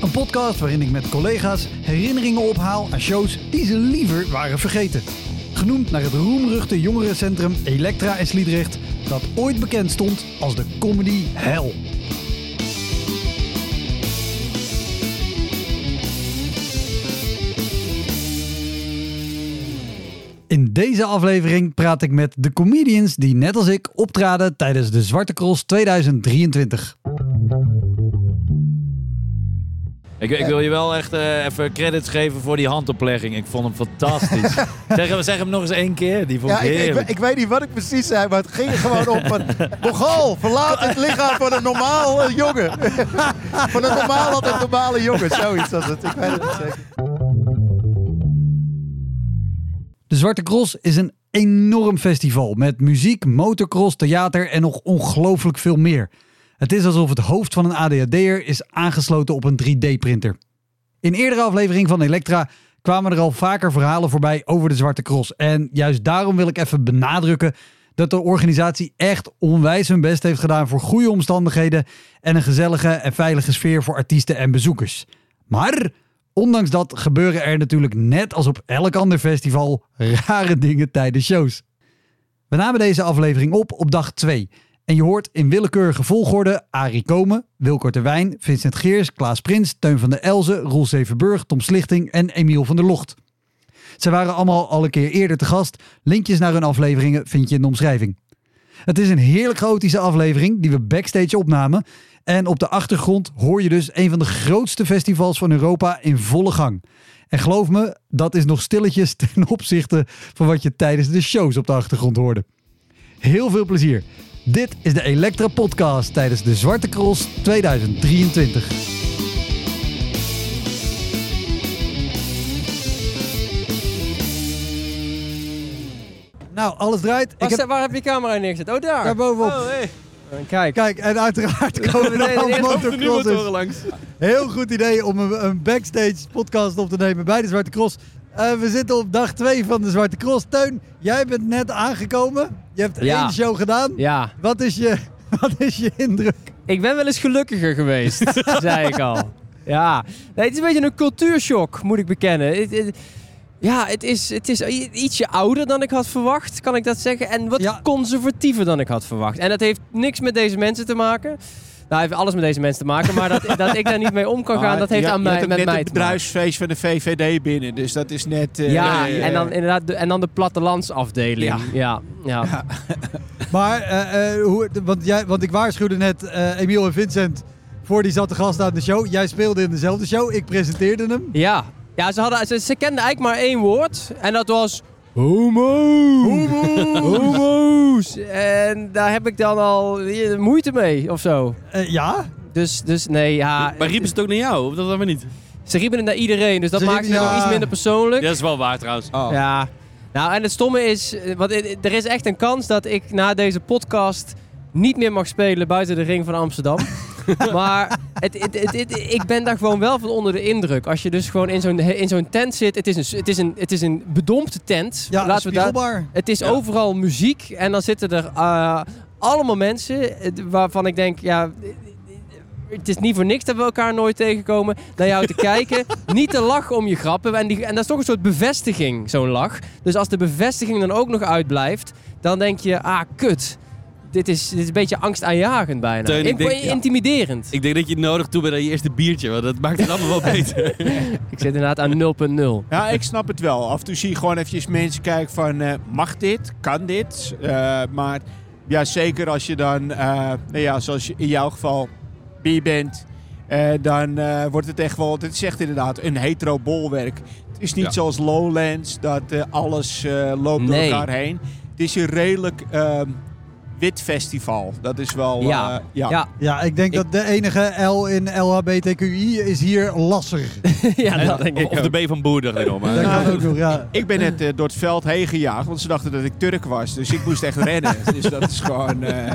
Een podcast waarin ik met collega's herinneringen ophaal aan shows die ze liever waren vergeten. Genoemd naar het roemruchte jongerencentrum Elektra in Sliedrecht, dat ooit bekend stond als de comedy hell. In deze aflevering praat ik met de comedians die net als ik optraden tijdens de Zwarte Cross 2023. Ik, ik wil je wel echt eh, even credits geven voor die handoplegging. Ik vond hem fantastisch. zeg, hem- zeg hem nog eens één keer. Die vond Ja, ik ik, ik, heerlijk. ik weet niet wat ik precies zei, maar het ging gewoon om van... Nogal, verlaat het lichaam van een normaal eh, jongen. van een normaal een normale jongen, zoiets was het. Ik weet het niet zeker. De Zwarte Cross is een enorm festival met muziek, motocross, theater en nog ongelooflijk veel meer. Het is alsof het hoofd van een ADHD'er is aangesloten op een 3D-printer. In eerdere aflevering van Elektra kwamen er al vaker verhalen voorbij over de Zwarte Cross. En juist daarom wil ik even benadrukken dat de organisatie echt onwijs hun best heeft gedaan voor goede omstandigheden en een gezellige en veilige sfeer voor artiesten en bezoekers. Maar ondanks dat gebeuren er natuurlijk net als op elk ander festival rare dingen tijdens shows. We namen deze aflevering op op dag 2. En je hoort in willekeurige volgorde Arie Komen, Wilco Terwijn, Vincent Geers, Klaas Prins, Teun van der Elzen, Roel Zevenburg, Tom Slichting en Emiel van der Locht. Ze waren allemaal al een keer eerder te gast. Linkjes naar hun afleveringen vind je in de omschrijving. Het is een heerlijk chaotische aflevering die we backstage opnamen. En op de achtergrond hoor je dus een van de grootste festivals van Europa in volle gang. En geloof me, dat is nog stilletjes ten opzichte van wat je tijdens de shows op de achtergrond hoorde. Heel veel plezier. Dit is de Elektra Podcast tijdens de Zwarte Cross 2023. Nou, alles draait. Waar, Ik heb waar heb je camera neergezet? Oh, daar. daar bovenop. Eh, Kijk. Kijk, en uiteraard komen Nee, er nee, al nee, motocrossers. langs. Heel goed idee om een, een backstage podcast op te nemen bij de Zwarte Cross. Eh, we zitten op dag 2 van de Zwarte Cross. Teun, jij bent net aangekomen. Je hebt Ja. één show gedaan. Ja, Wat, is je, wat is je indruk? ik ben wel eens gelukkiger geweest, zei ik al. Ja, nee, het is een beetje een cultuurshock, moet ik bekennen. Het- het- ja, het is, het is ietsje ouder dan ik had verwacht, kan ik dat zeggen. En wat Ja. conservatiever dan ik had verwacht. En dat heeft niks met deze mensen te maken. Nou, heeft alles met deze mensen te maken, maar dat, dat ik daar niet mee om kan gaan, dat heeft Ja, aan mij, met mij het te maken. bedrijfsfeest van de VVD binnen, dus dat is net... eh, Ja, en dan inderdaad, de, en dan de plattelandsafdeling. Ja, ja, ja. Maar, eh, eh, hoe, want, jij, want ik waarschuwde net eh, Emiel en Vincent voor die zat de gast aan de show. Jij speelde in dezelfde show. Ik presenteerde hem. Ja, ja ze, hadden, ze, ze kenden eigenlijk maar één woord. En dat was... Homo! Homo's! En daar heb ik dan al moeite mee, of zo. Eh, ja? Dus, dus nee, ja... Maar riepen ze het ook naar jou? Of dat hebben we niet? Ze riepen het naar iedereen, dus dat Ze maakt het nog iets minder persoonlijk. Dat is wel waar trouwens. Oh. Ja. Nou, en het stomme is, eh, want eh, er is echt een kans dat ik na deze podcast niet meer mag spelen buiten de ring van Amsterdam. maar het, het, het, het- ik ben daar gewoon wel van onder de indruk. Als je dus gewoon in zo'n in zo'n tent zit. Het is een, het is een, het is een bedompte tent. Ja, Laten we daar, spiegelbaar. het is overal muziek en dan zitten er eh, allemaal mensen eh, waarvan ik denk, ja, het is niet voor niks dat we elkaar nooit tegenkomen. Naar jou te kijken, niet te lachen om je grappen. En, die, en dat is toch een soort bevestiging, zo'n lach. Dus als de bevestiging dan ook nog uitblijft, dan denk je, ah, kut. Dit is, dit is een beetje angstaanjagend bijna. Teun, ik denk- ja. intimiderend. Ik denk dat je het nodig toe bent aan je eerste biertje, want dat maakt het allemaal wel beter. Ik zit inderdaad aan 0.0. Ja, ik snap het wel. Af en toe zie je gewoon eventjes mensen kijken van... eh, mag dit? Kan dit? Eh, maar ja, zeker als je dan... eh, nou ja, zoals je in jouw geval bier bent... eh, dan eh, wordt het echt wel... Het is echt inderdaad een hetero bolwerk. Het is niet Ja. zoals Lowlands, dat alles eh, loopt Nee. door elkaar heen. Het is een redelijk... wit festival. Dat is wel... Ja. eh, ja. Ja, Ja, ik denk dat de enige L in LHBTQI is hier lasser. ja En- dat denk ik of ook. de B van Boer, dacht ik nog. Maar. Dat kan ook nog, ja. Ik ben net eh, door het veld heen gejaagd, want ze dachten dat ik Turk was. Dus ik moest echt rennen. Dus dat is gewoon... eh,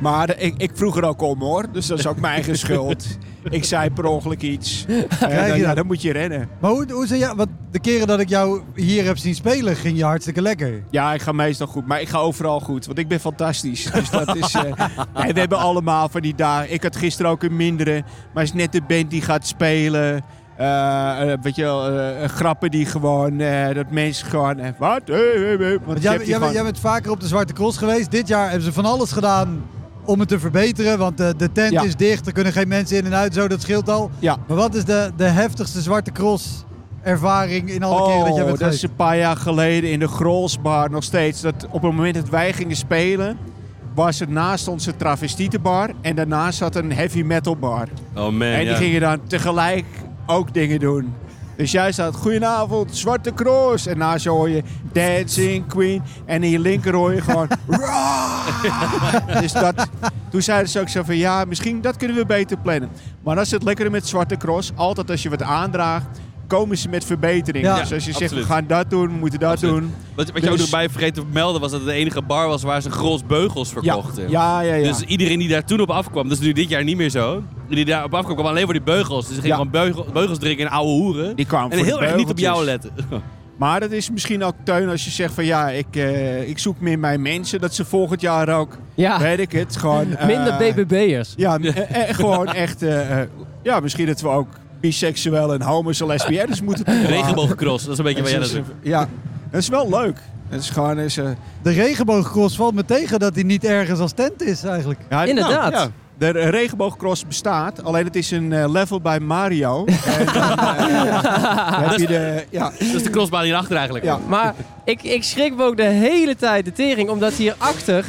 Maar ik, ik vroeg er ook om hoor, dus dat is ook mijn eigen schuld. Ik zei per ongeluk iets. Krijg dan, je ja, dat? dan moet je rennen. Maar hoe, hoe zijn jou, want de keren dat ik jou hier heb zien spelen, ging je hartstikke lekker. Ja, ik ga meestal goed, maar ik ga overal goed, want ik ben fantastisch. Dus dat is... nee, we hebben allemaal van die dagen. Ik had gisteren ook een mindere, maar het is net de band die gaat spelen. Eh, weet je wel, grappen die gewoon, dat mensen gewoon, wat? Want jij, jij, gewoon- jij bent vaker op de Zwarte Cross geweest. Dit jaar hebben ze van alles gedaan om het te verbeteren. Want de, de tent Ja. is dicht, er kunnen geen mensen in en uit. Zo, dat scheelt al. Ja. Maar wat is de, de heftigste Zwarte Cross ervaring in alle keren dat jij Oh, bent dat is een paar jaar geleden in de Grolsbar nog steeds. Dat op het moment dat wij gingen spelen, was er naast ons een travestietenbar. En daarnaast zat een heavy metal bar. Oh man, en die ja. gingen dan tegelijk ook dingen doen. Dus jij staat, goedenavond, Zwarte Cross. En naast je hoor je Dancing Queen. En in je linker hoor je gewoon... Dus dat, toen zeiden ze ook zo van, ja, misschien dat kunnen we beter plannen. Maar dat is het lekkere met Zwarte Cross. Altijd als je wat aandraagt, komen ze met verbeteringen. Ja, dus als je zegt, absoluut. we gaan dat doen, we moeten dat Absoluut. doen. Wat, wat je ook Dus- nog bij vergeten te melden was dat het de enige bar was waar ze gros beugels Ja, verkochten. ja, ja. ja. Dus iedereen die daar toen op afkwam, dat is nu dit jaar niet meer zo. Die daarop afkwam, kwam alleen voor die beugels. Dus ze gingen Ja. gewoon beugel- beugels drinken en ouwe hoeren. die kwamen En voor heel erg niet op jou letten. Maar dat is misschien ook teun als je zegt van ja, ik, eh, ik zoek meer mijn mensen. Dat ze volgend jaar ook, Ja, weet ik het, gewoon... eh, minder BBB'ers. Ja, eh, eh, gewoon echt... eh, eh, ja, misschien dat we ook biseksueel en homo's en lesbiennes moeten toelaten. Regenbooggecross, dat is een beetje waar jij Dat dat Ja, dat is wel leuk. Het is gewoon eens... eh, De regenboogcross valt me tegen dat hij niet ergens als tent is eigenlijk. ja, Inderdaad. nou, ja. De regenboogcross bestaat, alleen het is een eh, level bij Mario. en dan, eh, dan heb je de... Ja, Dat is de crossbaan hierachter eigenlijk. Ja. Maar ik, ik schrik me ook de hele tijd de tering, omdat hierachter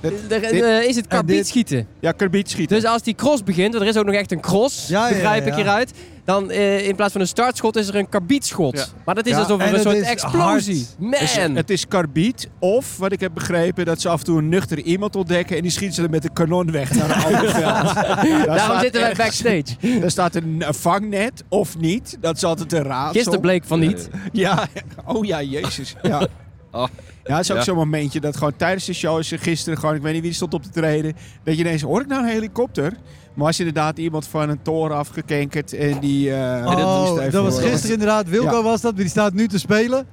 dit, er, dit- eh, is het karbiet schieten. ja karbiet schieten. Dus als die cross begint, want er is ook nog echt een cross, Ja, begrijp ja. ik hieruit. Dan eh, in plaats van een startschot is er een karbietschot. Maar dat is alsof er en een soort explosie. Dus Man! het is karbiet. Of, wat ik heb begrepen, dat ze af en toe een nuchter iemand ontdekken en die schieten ze er met een kanon weg naar een ander veld. Daar Daarom zitten wij backstage. Daar staat een, een vangnet of niet. Dat is altijd een raadsel. Gisteren bleek van niet. Ja, oh ja, jezus. Ja. Oh. Ja, het is ook Ja. zo'n momentje dat gewoon tijdens de show is er gisteren gewoon, ik weet niet wie er stond op te treden, dat je ineens, hoor ik nou een helikopter? Maar als je inderdaad iemand van een toren afgekenkerd en die... eh, Oh, dat, even was horen. gisteren inderdaad. Wilco Ja. was dat, maar die staat nu te spelen.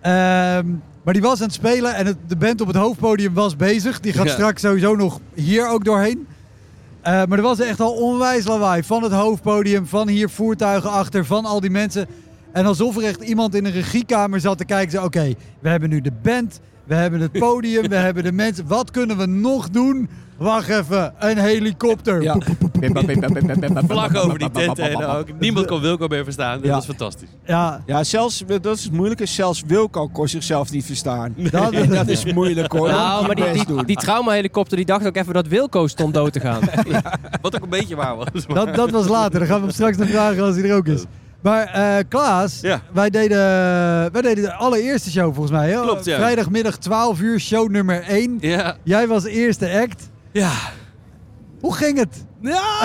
Ehm, maar die was aan het spelen en het, de band op het hoofdpodium was bezig. Die gaat Ja. straks sowieso nog hier ook doorheen. Eh, maar er was echt al onwijs lawaai van het hoofdpodium, van hier voertuigen achter, van al die mensen. En alsof er echt iemand in een regiekamer zat te kijken. Zo, Oké, we hebben nu de band, we hebben het podium, we hebben de mensen. Wat kunnen we nog doen? Wacht even, een helikopter. Ja. Vlak over die tent heen ook. Niemand kon Wilco meer verstaan. Dat Ja. was fantastisch. Ja, Ja, zelfs, dat is het moeilijke. Zelfs Wilco kon zichzelf niet verstaan. dat, Dat is moeilijk hoor. Nou, maar die, die, die traumahelikopter die dacht ook even dat Wilco stond dood te gaan. Wat ook een beetje waar was. Dat, dat was later. Dan gaan we hem straks nog vragen als hij er ook is. Maar eh, Klaas, Ja. wij, deden, wij deden de allereerste show volgens mij. Hè? Klopt, ja. Vrijdagmiddag 12 uur, show nummer 1. Ja. Jij was eerste act. Ja. Hoe ging het? Ja!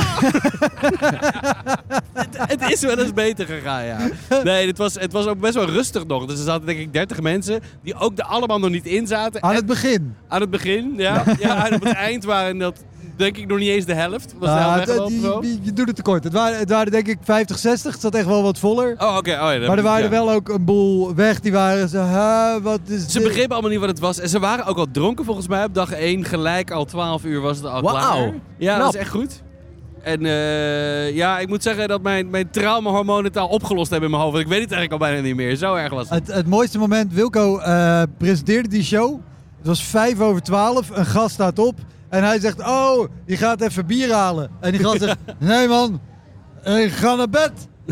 het, het is wel eens beter gegaan, ja. Nee, het was, het was ook best wel rustig nog. Dus er zaten denk ik 30 mensen die ook er allemaal nog niet in zaten. Aan En- het begin. aan het begin, ja. ja. en op het eind waren dat denk ik nog niet eens de helft. Was de helft die- je doet het tekort. Het waren, het waren denk ik 50, 60. Het zat echt wel wat voller. Oh, oké. Oh, ja, maar er waren ja. wel ook een boel weg. Die waren zo, "Huh, wat is Ze dit?" begrepen allemaal niet wat het was. En ze waren ook al dronken volgens mij. Op dag 1 gelijk al 12 uur was het al Wauw. klaar. Ja, Knap. dat is echt goed. En eh, ja, ik moet zeggen dat mijn, mijn traumahormonen het al opgelost hebben in mijn hoofd. Ik weet het eigenlijk al bijna niet meer. Zo erg was het. Het, het mooiste moment, Wilco eh, presenteerde die show. Het was vijf over twaalf, een gast staat op. En hij zegt, oh, je gaat even bier halen. En die gast zegt, nee man, ik ga naar bed.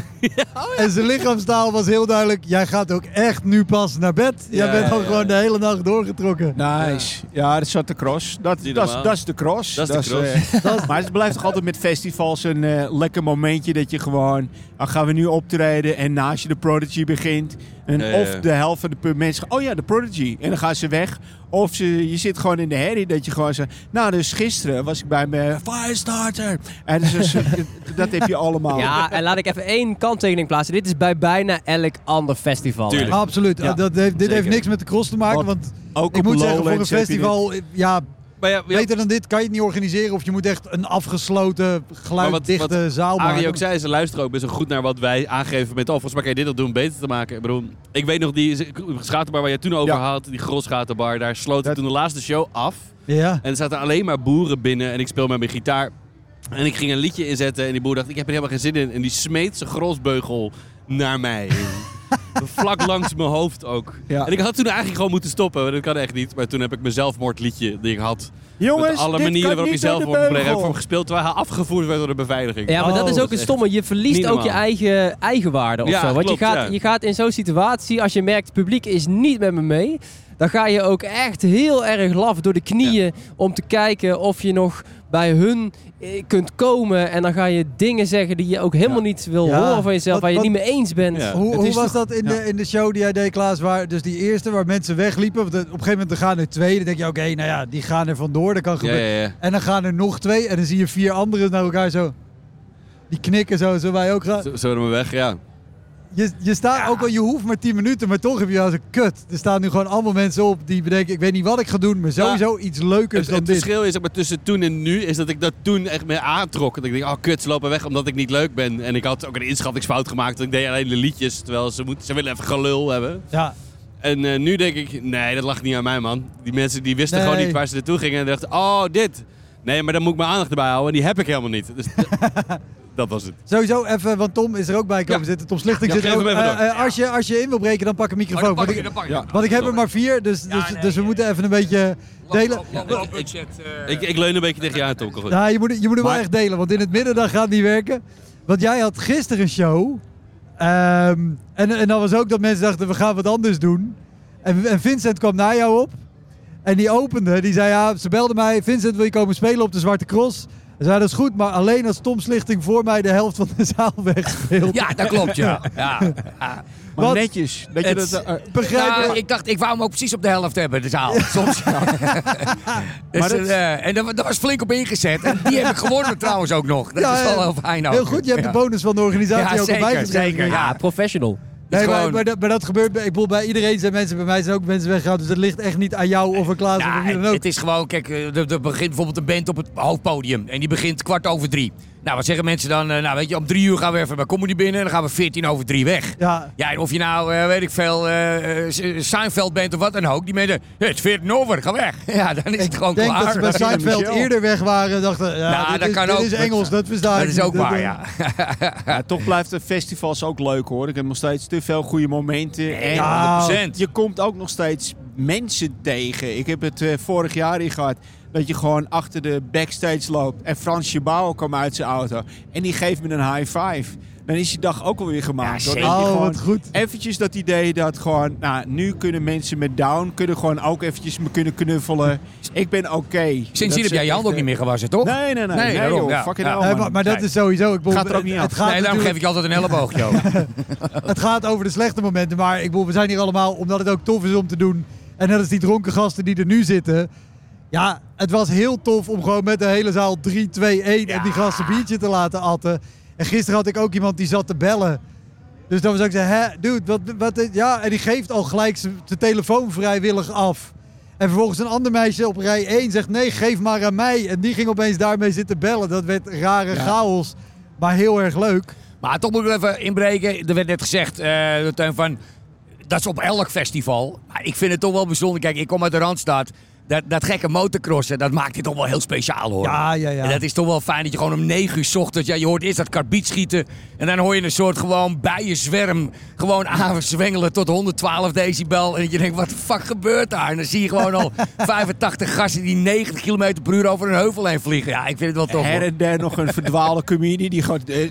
En zijn lichaamstaal was heel duidelijk, jij gaat ook echt nu pas naar bed. Jij Ja, bent al ja, gewoon de hele nacht doorgetrokken. Nice. Ja, dat zat de cross. Dat, is- normaal. dat is de cross. Dat is de eh, Dat is- maar het blijft toch altijd met festivals een eh, lekker momentje dat je gewoon... Dan gaan we nu optreden en naast je de Prodigy begint. En Ja, ja, ja. of de helft van de mensen... Oh ja, de Prodigy. En dan gaan ze weg. Of ze, je zit gewoon in de herrie dat je gewoon zegt... Nou, dus gisteren was ik bij mijn Firestarter. En dus, dat heb je allemaal. Ja, en laat ik even één kanttekening plaatsen. Dit is bij bijna elk ander festival. Tuurlijk. Absoluut. Ja, dat heeft, dit zeker. heeft niks met de cross te maken. Want Ook ik op moet zeggen, voor een festival, ja, Maar ja, ja, beter dan dit kan je het niet organiseren. Of je moet echt een afgesloten, geluiddichte wat zaal Arie maken. ook zei, ze luisteren ook best wel goed naar wat wij aangeven met... Oh, volgens mij kan je dit al doen beter te maken. Ik bedoel, ik weet nog die schatenbar waar jij toen over Ja. had, die grosgatenbar, daar sloot ik toen de laatste show af. Ja. En er zaten alleen maar boeren binnen en ik speel met mijn gitaar. En ik ging een liedje inzetten en die boer dacht, ik heb er helemaal geen zin in. En die smeet zijn grosbeugel naar mij. Vlak langs mijn hoofd ook. Ja. En ik had toen eigenlijk gewoon moeten stoppen, maar dat kan echt niet. Maar toen heb ik mijn zelfmoordliedje die ik had. Jongens, met alle dit manieren kan waarop je zelfmoord moet plegen, heb ik voor hem gespeeld terwijl hij afgevoerd werd door de beveiliging. Ja, maar dat is Oh, ook het echt stomme. Je verliest ook je normaal. eigen eigenwaarde of Ja, zo. Want klopt, je, gaat, ja. je gaat in zo'n situatie, als je merkt het publiek is niet met me mee, dan ga je ook echt heel erg laf door de knieën om te kijken of je nog bij hun eh, kunt komen. En dan ga je dingen zeggen die je ook helemaal Ja. niet wil Ja. horen van jezelf, Wat- waar je wat- niet mee eens bent. Ja. Hoe, was toch- dat in, ja. de, in de show die jij deed, Klaas? Waar, dus die eerste waar mensen wegliepen. Want op een gegeven moment er gaan er twee. Dan denk je, oké, nou ja, die gaan er vandoor. Dat kan gebeuren. ja, ja. En dan gaan er nog twee. En dan zie je vier anderen naar elkaar zo. Die knikken zo, zo wij ook gaan. Zo, zo we weg, ja. Je, je staat ook al, je hoeft maar 10 minuten, maar toch heb je als een kut. Er staan nu gewoon allemaal mensen op die bedenken, ik weet niet wat ik ga doen, maar sowieso iets leukers Het, dan het dit. verschil is zeg maar, tussen toen en nu is dat ik dat toen echt me aantrok. Dat ik denk, oh kut, ze lopen weg omdat ik niet leuk ben. En ik had ook een inschattingsfout gemaakt. Dat ik deed alleen de liedjes, terwijl ze, moeten, ze willen even gelul hebben. Ja, En eh, nu denk ik, nee, dat lag niet aan mij, man. Die mensen die wisten Nee. gewoon niet waar ze naartoe gingen. En dachten, oh, dit. Nee, maar dan moet ik mijn aandacht erbij houden. En die heb ik helemaal niet. Dus dat was het. sowieso even, want Tom is er ook bij komen Ja. zitten. Tom Slichting Ja, zit er ook. Eh, eh, als, je, als je in wil breken, dan pak een microfoon. want, ik, want ik heb er maar vier, dus, dus, dus we moeten even een beetje delen. Ik, ik leun een beetje tegen je aan, Tom. Ja, je moet, je moet hem wel Maar- echt delen, want in het midden dan gaat het niet werken. Want jij had gisteren een show. ehm, en, en dan was ook dat mensen dachten, we gaan wat anders doen. En, en Vincent kwam naar jou op. En die opende, die zei, ja, ze belde mij. Vincent, wil je komen spelen op de Zwarte Cross? Hij zei, dat is goed, maar alleen als Tom Slichting voor mij de helft van de zaal wegspeelt. Ja, dat klopt, ja. ja. Maar Wat? netjes. Dat je dat, eh, Begrijp je? Ik dacht, ik wou hem ook precies op de helft hebben, de zaal. Soms. dus, Maar dat- eh, en daar, was flink op ingezet. En die heb ik gewonnen trouwens ook nog. Dat Ja, is wel ja. heel fijn ook. Heel goed, je hebt Ja. de bonus van de organisatie Ja, ook erbij zeker, gekregen. zeker, Ja, ja. professional. Nee, maar, gewoon- maar, dat, maar dat gebeurt, bij- ik bedoel, bij iedereen zijn mensen, bij mij zijn ook mensen weggegaan. Dus dat ligt echt niet aan jou of aan Klaas of wie dan het, ook. het is gewoon, kijk, eh, er, er begint bijvoorbeeld een band op het hoofdpodium. En die begint kwart over drie. Nou, wat zeggen mensen dan? Eh, nou, weet je, om drie uur gaan we even bij Comedy binnen. En dan gaan we veertien over drie weg. Ja, Ja, en of je nou, eh, weet ik veel, eh eh, Seinfeld bent of wat dan ook. Die mensen, "Hey, het is 14 over, ga weg. Ja, dan is het gewoon Ik denk klaar. dat ze bij Dat is Seinfeld eerder weg waren en dachten, ja, Nou, dit, dat is, kan dit ook. is Engels, dat versta Dat ik is ook waar, ja. ja, toch blijft de festivals ook leuk hoor. Ik heb nog steeds te veel goede momenten. En Ja, 100%. je komt ook nog steeds mensen tegen. Ik heb het eh, vorig jaar hier gehad. Dat je gewoon achter de backstage loopt. En Fransje Bouw kwam uit zijn auto. En die geeft me een high five. Dan is je dag ook alweer gemaakt. Ja, Oh, gewoon wat goed. Eventjes dat idee dat gewoon... Nou, nu kunnen mensen met down... Kunnen gewoon ook eventjes me kunnen knuffelen. Ik ben oké. Sindsdien heb jij je hand ook niet meer gewassen, toch? Nee, nee, nee. Nee, nee, daarom, joh, ja. Fucking Ja. hell, Nee, man. maar, maar dat Nee. is sowieso. Ik bedoel, Gaat er ook niet gaat nee, daarom geef ik je altijd een elleboogje het gaat over de slechte momenten. Maar ik bedoel, we zijn hier allemaal omdat het ook tof is om te doen. En net als die dronken gasten die er nu zitten. Ja, het was heel tof om gewoon met de hele zaal 3, 2, 1 en die gasten biertje te laten atten. En gisteren had ik ook iemand die zat te bellen. Dus dan was ik zo, hè, dude, wat, wat, ja, en die geeft al gelijk zijn telefoon vrijwillig af. En vervolgens een ander meisje op rij 1 zegt, nee, geef maar aan mij. En die ging opeens daarmee zitten bellen. Dat werd rare chaos, maar heel erg leuk. Maar toch moet ik even inbreken. Er werd net gezegd Teun van... Dat is op elk festival. Maar ik vind het toch wel bijzonder. Kijk, ik kom uit de Randstad. Dat, dat gekke motocrossen, dat maakt dit toch wel heel speciaal hoor. Ja, ja, ja. En dat is toch wel fijn dat je gewoon om 9 uur 's ochtends... Ja, je hoort eerst dat karbiet schieten. En dan hoor je een soort gewoon bijenzwerm... Gewoon aanzwengelen tot 112 decibel. En dat je denkt, wat de fuck gebeurt daar? En dan zie je gewoon al 85 gasten die 90 km per uur over een heuvel heen vliegen. Ja, ik vind het wel tof Her hoor. en der nog een verdwaalde comedie. Die gewoon, eh, eh,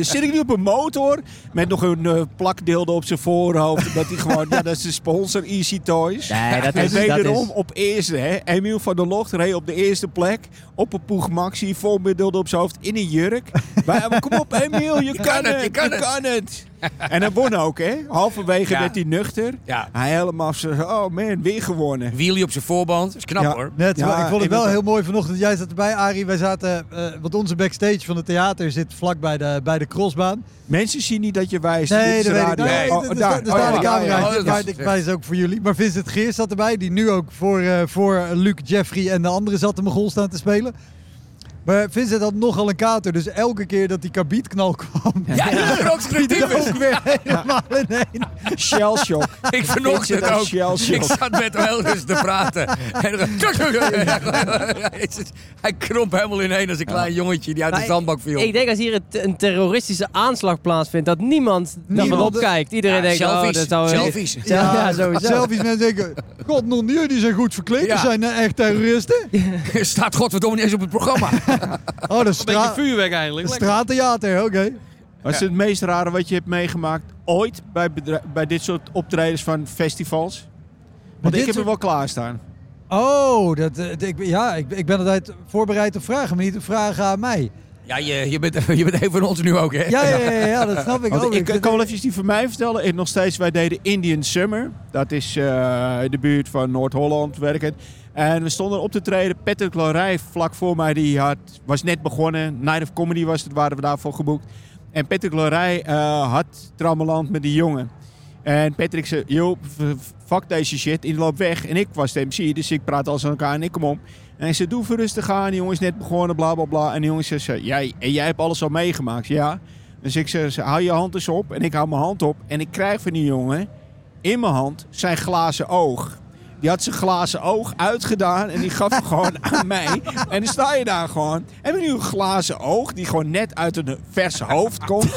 zit ik nu op een motor met nog een eh, plakdeelde op zijn voorhoofd. Dat hij gewoon, ja, dat is de sponsor Easy Toys. Nee, dat en is... Dat wederom is op eerste, hè. Emiel van der Locht reed op de eerste plek. Op een Poeg Maxi, vol op zijn hoofd, in een jurk. Maar kom op Emiel, je kan, kan het, het, je kan het. kan het. En hij won ook, hè? Halverwege Ja. werd hij nuchter. Ja. Hij helemaal zo, oh man, weer gewonnen. Wheelie op zijn voorband. Dat is knap Ja. hoor. Net, Ja, ik vond het wel heel mooi vanochtend. Jij zat erbij, Arie. Wij zaten, eh, want onze backstage van het theater zit vlak bij de, bij de crossbaan. Mensen zien niet dat je wijst. Nee, dat weet ik. radio. Nee, Oh, er daar. staat- Oh, een ja, camera. ja, Oh, maar is- ik wijs ook voor jullie. Maar Vincent Geers zat erbij, die nu ook voor, eh, voor Luc, Jeffrey en de anderen zat de Mogol staan te spelen. Maar Vincent had nogal een kater, dus elke keer dat die karbietknal kwam, Ja, die er creatief. ook weer helemaal inheen. Shell shock. Ik Vincent had ook. shell shock. Ik zat met rustig te praten. En dan- Hij kromp helemaal ineen als een klein jongetje die uit de zandbak viel. Ik denk als hier een, terroristische aanslag plaatsvindt, dat niemand daarvan opkijkt. Iedereen Ja, denkt, selfies. oh, dat zou... Selfies. Ja, ja, sowieso. Selfies mensen denken, god non die zijn goed verkleed. Ja. Die zijn eh, echt terroristen. Staat godverdomme niet eens op het programma. Oh, dat is Een beetje vuurwerk eigenlijk. Straattheater, oké. Wat is het meest rare wat je hebt meegemaakt ooit bij, bij dit soort optredens van festivals? Want ik heb er wel klaarstaan. Oh, dat, eh, ik, ja, ik, ik ben altijd voorbereid op vragen, maar niet op vragen aan mij. Ja, je, je, bent, je bent een van ons nu ook, hè? Ja, ja, ja, ja, dat snap ik Want ook. ik, ik kan wel even die van mij vertellen. Ik, nog steeds, wij deden Indian Summer. Dat is eh, in de buurt van Noord-Holland werkend. En we stonden op te treden. Patrick Lorij vlak voor mij, die had, was net begonnen. Night of Comedy was het, waren we daarvoor geboekt. En Patrick Lorij eh, had trammeland met die jongen. En Patrick zei, joh, fuck deze shit, die loopt weg. En ik was de MC, dus ik praat als aan elkaar en ik kom op. En hij zei, doe even rustig aan, die jongen is net begonnen, bla bla bla. En die jongen zei, jij, en jij hebt alles al meegemaakt, ja. Dus ik zei, hou je hand eens op. En ik hou mijn hand op. En ik krijg van die jongen in mijn hand zijn glazen oog. Die had zijn glazen oog uitgedaan en die gaf hem gewoon aan mij. En dan sta je daar gewoon. Heb je nu een glazen oog die gewoon net uit een verse hoofd komt.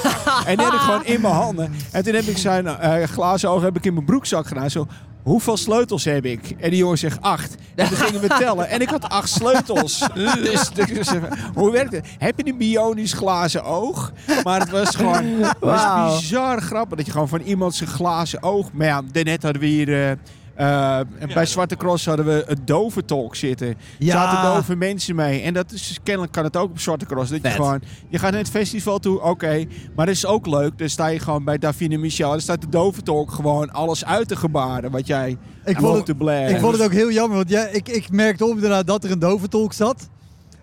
En die had ik gewoon in mijn handen. En toen heb ik zijn eh, glazen oog heb ik in mijn broekzak gedaan. Zo, hoeveel sleutels heb ik? En die jongen zegt acht. En toen gingen we tellen. En ik had acht sleutels. Dus, dus, hoe werkt het? Heb je een bionisch glazen oog? Maar het was gewoon het was bizar grappig dat je gewoon van iemand zijn glazen oog... Maar ja, daarnet hadden we hier... eh, eh, bij Zwarte Cross hadden we een doventolk zitten. Er Ja. zaten dove mensen mee. En dat is, kennelijk kan het ook op Zwarte Cross. Dat je gewoon... Je gaat naar het festival toe, oké. maar dat is ook leuk. Dan sta je gewoon bij Davine Michel. Dan staat de doventolk gewoon alles uit te gebaren. Wat jij Ik vond, het, te blaren. ik vond het ook heel jammer, want jij, ik, ik merkte op inderdaad dat er een doventolk zat.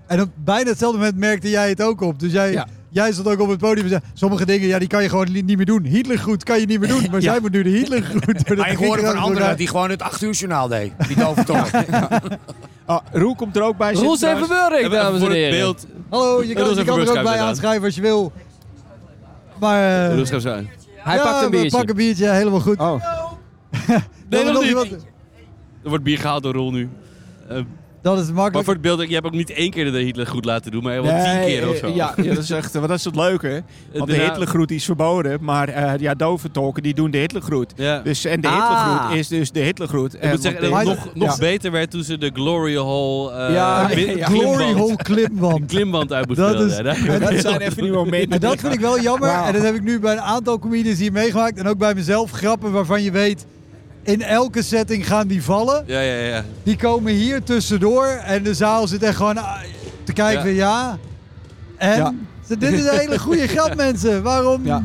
En op bijna hetzelfde moment merkte jij het ook op. Dus jij, Ja. Jij stond ook op het podium en zei, sommige dingen ja, die kan je gewoon niet meer doen. Hitlergroet kan je niet meer doen, maar Ja. zij moet nu de Hitlergroet doen. Maar ik hoorde van anderen die gewoon het 8 uur journaal deed. Die doventolk. Ah, Roel komt er ook bij zitten Roel zijn verbeurding, Even dames en voor het heren. beeld. Hallo, je kan, je kan er ook bij aanschrijven als je wil. Maar eh, eens even zo. Hij ja, pakt een we biertje. pakken een biertje, helemaal goed. Oh, Nee, nog niet. Er wordt bier gehaald door Roel nu. Eh, Dat is maar makkelijk. voor het beeld, je hebt ook niet één keer de Hitler goed laten doen, maar wel tien Nee, keer of zo. eh, Ja, ja, dat is echt dat is het leuke. Want de Hitlergroet is verboden. Maar eh ja, doventolken die doen de Hitlergroet. Ja. Dus, en de Ah. Hitlergroet is dus de Hitlergroet. Ik moet zeggen dat Maar- het nog, nog ja. beter werd toen ze de Glory Hall eh, Ja. Glory klimband- Hole klimband. klimband uit moet Dat is- Ja, daar- dat zijn even die momenten. En dat vind ik wel jammer. En dat heb ik nu bij een aantal comedians hier meegemaakt. En ook bij mezelf grappen waarvan je weet... In elke setting gaan die vallen. ja, ja, ja. Die komen hier tussendoor. En de zaal zit echt gewoon ah, te kijken Ja. van ja. En Ja. dit is een hele goede grap mensen. Waarom? Ja.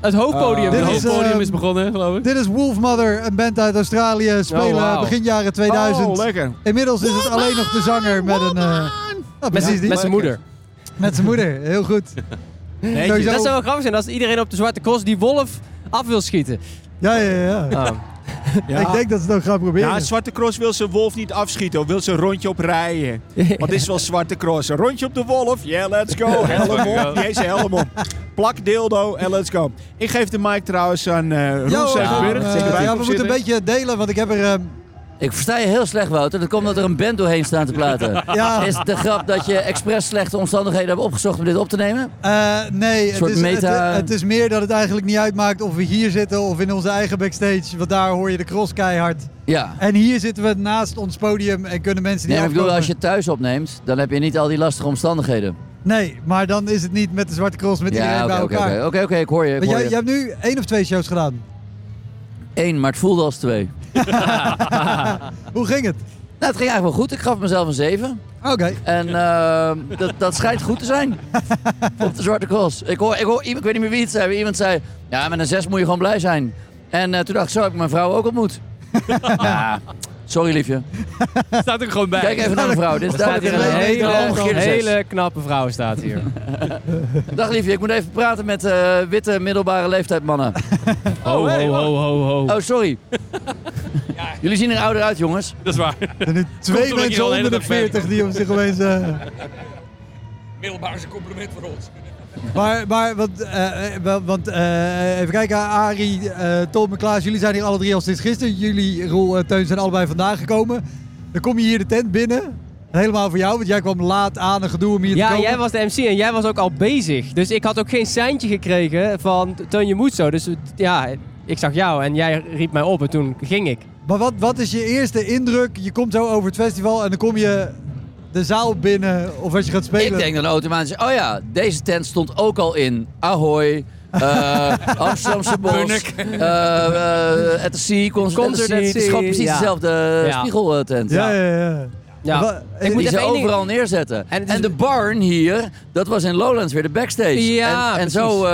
Het hoofdpodium. Dit Het is, hoofdpodium ehm, is begonnen, geloof ik. Dit is Wolfmother, een band uit Australië. Spelen Oh, wauw. begin jaren 2000. Oh, lekker. Inmiddels is het alleen nog de zanger met een... eh precies die. met zijn moeder. Met zijn moeder, heel goed. Nee, Dat zou wel grappig zijn als iedereen op de Zwarte Cross die wolf af wil schieten. Ja, ja, ja. Ah. ja. Ik denk dat ze het ook gaan proberen. Ja, Zwarte Cross wil zijn wolf niet afschieten. Of wil ze een rondje op rijden. Want dit is wel Zwarte Cross. Een rondje op de wolf. Yeah, let's go. Helm op. Zijn helm op. Plak dildo en let's go. Ik geef de mic trouwens aan eh Roel Ja, Zevenburg. eh, ja, we moeten een beetje delen, want ik heb er... ehm, Ik versta je heel slecht, Wouter. Dat komt omdat er een band doorheen staat te praten. ja, Is de grap dat je expres slechte omstandigheden hebt opgezocht om dit op te nemen? eh, nee, het soort is, meta- het, het is meer dat het eigenlijk niet uitmaakt of we hier zitten of in onze eigen backstage. Want daar hoor je de cross keihard. Ja. En hier zitten we naast ons podium en kunnen mensen die Nee, ik bedoel, als je thuis opneemt, dan heb je niet al die lastige omstandigheden. Nee, maar dan is het niet met de zwarte cross met Ja, iedereen bij oké, elkaar. oké, oké, ik hoor je. Ik Want hoor jij, je. jij hebt nu één of twee shows gedaan. Eén, maar het voelde als twee. Hoe ging het? Nou, het ging eigenlijk wel goed. Ik gaf mezelf een 7. Oké. En eh, dat, dat schijnt goed te zijn. Op de Zwarte Cross. Ik, hoor, ik, hoor, ik weet niet meer wie het zei. Iemand zei, ja, met een 6 moet je gewoon blij zijn. En eh, toen dacht ik, zo heb ik mijn vrouw ook ontmoet. ja, sorry liefje. Staat er gewoon bij. Kijk even naar mijn vrouw. Dit is staat duidelijk hier een hele, hele, knappe vrouw staat hier. Dag liefje, ik moet even praten met eh, witte middelbare leeftijd mannen. Ho, ho, ho, ho, ho. Oh, sorry. Jullie zien er ouder uit, jongens. Dat is waar. Er nu twee mensen de onder de dag weg 40 die om zich opeens... eh, Middelbaar is een compliment voor ons. Maar, maar want, eh, eh, want eh, even kijken, Arie, eh, Tom en Klaas, jullie zijn hier alle drie al sinds gisteren. Jullie, Roel en Teun, zijn allebei vandaag gekomen. Dan kom je hier de tent binnen. Helemaal voor jou, want jij kwam laat aan een gedoe om hier te Ja, komen. jij was de MC en jij was ook al bezig. Dus ik had ook geen seintje gekregen van Teun je moet zo. Dus ja, ik zag jou en jij riep mij op en toen ging ik. Maar wat, wat is je eerste indruk? Je komt zo over het festival en dan kom je de zaal binnen of als je gaat spelen. Ik denk dan automatisch, oh ja, deze tent stond ook al in Ahoy, eh, Amsterdamse Bos, eh, eh, at the Sea, Concert, Concert at the at Sea. Het is gewoon precies ja. dezelfde Ja. spiegeltent. Ja, ja, ja. Ja. Ik moet die even ze ding- overal neerzetten. En de barn hier, dat was in Lowlands weer de backstage. Ja, en, en zo.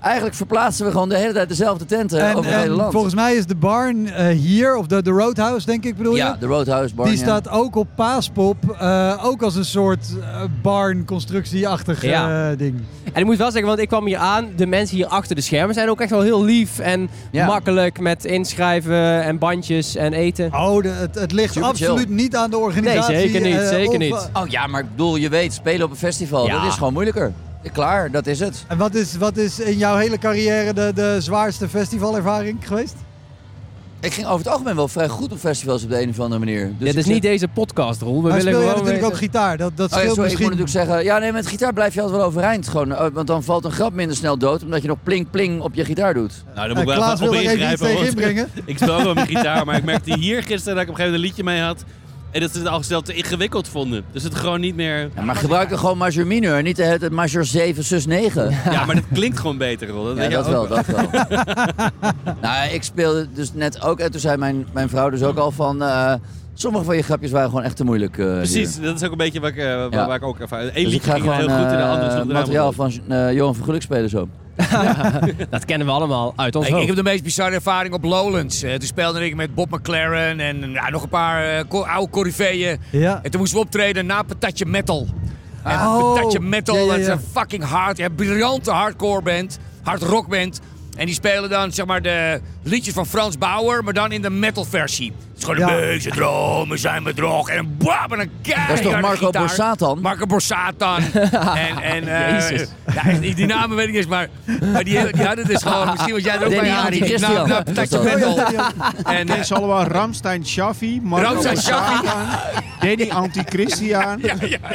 Eigenlijk verplaatsen we gewoon de hele tijd dezelfde tenten En, over het hele en land. volgens mij is de barn eh, hier, of de, de Roadhouse denk ik bedoel je? ja, de Roadhouse barn. Die ja. staat ook op Paaspop, eh, ook als een soort eh, barn-constructie-achtig Ja. eh, ding. En ik moet wel zeggen, want ik kwam hier aan. De mensen hier achter de schermen zijn ook echt wel heel lief en Ja. makkelijk met inschrijven en bandjes en eten. Oh, de, het, het ligt Super absoluut chill. niet aan de organisatie. Nee, zeker niet, zeker of, niet. Oh ja, maar ik bedoel, je weet, spelen op een festival, Ja. dat is gewoon moeilijker. Klaar, dat is het. en wat is, wat is in jouw hele carrière de, de zwaarste festivalervaring geweest? Ik ging over het algemeen wel vrij goed op festivals op de een of andere manier. Dus Dit ik is zeg- niet deze podcast, Roel. We maar willen speel gewoon natuurlijk weten- ook gitaar, dat, dat Oh ja, scheelt sorry, ik moet misschien. natuurlijk zeggen... Ja, nee, met gitaar blijf je altijd wel overeind. Gewoon, eh, want dan valt een grap minder snel dood, omdat je nog pling pling op je gitaar doet. Nou, dan Eh, moet ik wel Klaas even wil op ingrijpen. Ik speel ook wel mijn gitaar, maar ik merkte hier gisteren dat ik op een gegeven moment een liedje mee had. En dat ze het al te ingewikkeld vonden. Dus het gewoon niet meer... Ja, maar gebruik dan gewoon major mineur, niet hele tijd major 7, sus 9. Ja, maar dat klinkt gewoon beter, Rol. Dat Ja, dat wel, dat wel. nou, ik speelde dus net ook, en toen zei mijn, mijn vrouw dus ook al van... eh, sommige van je grapjes waren gewoon echt te moeilijk. eh, Precies, hier. dat is ook een beetje waar ik, eh, waar, Ja. waar ik ook ervan... Eén Dus liedje ging gewoon heel goed en de andere sloeg er materiaal van Johan van Geluk spelen zo. Dat kennen we allemaal uit ons Ik, ik heb de meest bizarre ervaring op Lowlands. Eh, toen speelde ik met Bob McLaren en ja, nog een paar eh, oude corifeeën. Ja. En toen moesten we optreden na Patatje Metal. En Oh. Patatje Metal, Ja, ja, dat is een fucking hard, ja, briljante hardcore band. Hard rock band. En die spelen dan zeg maar de liedjes van Frans Bauer, maar dan in de metal versie. Het is gewoon een Ja. beetje dromen zijn bedrog en een bam en een keihard Dat is toch Marco gitaar. Marco Borsato. en en eh, Jezus. ja, die, namen weet ik niet eens, maar, maar die, die hadden dus gewoon, misschien was jij er ook Danny bij Arie. Anti-Christian. Nou, nou, Patatje dat. Metal. En eh, is allemaal Ramstein Shaffi, Marco Ramstein Shaffi. Borsato, Danny Anti-Christian.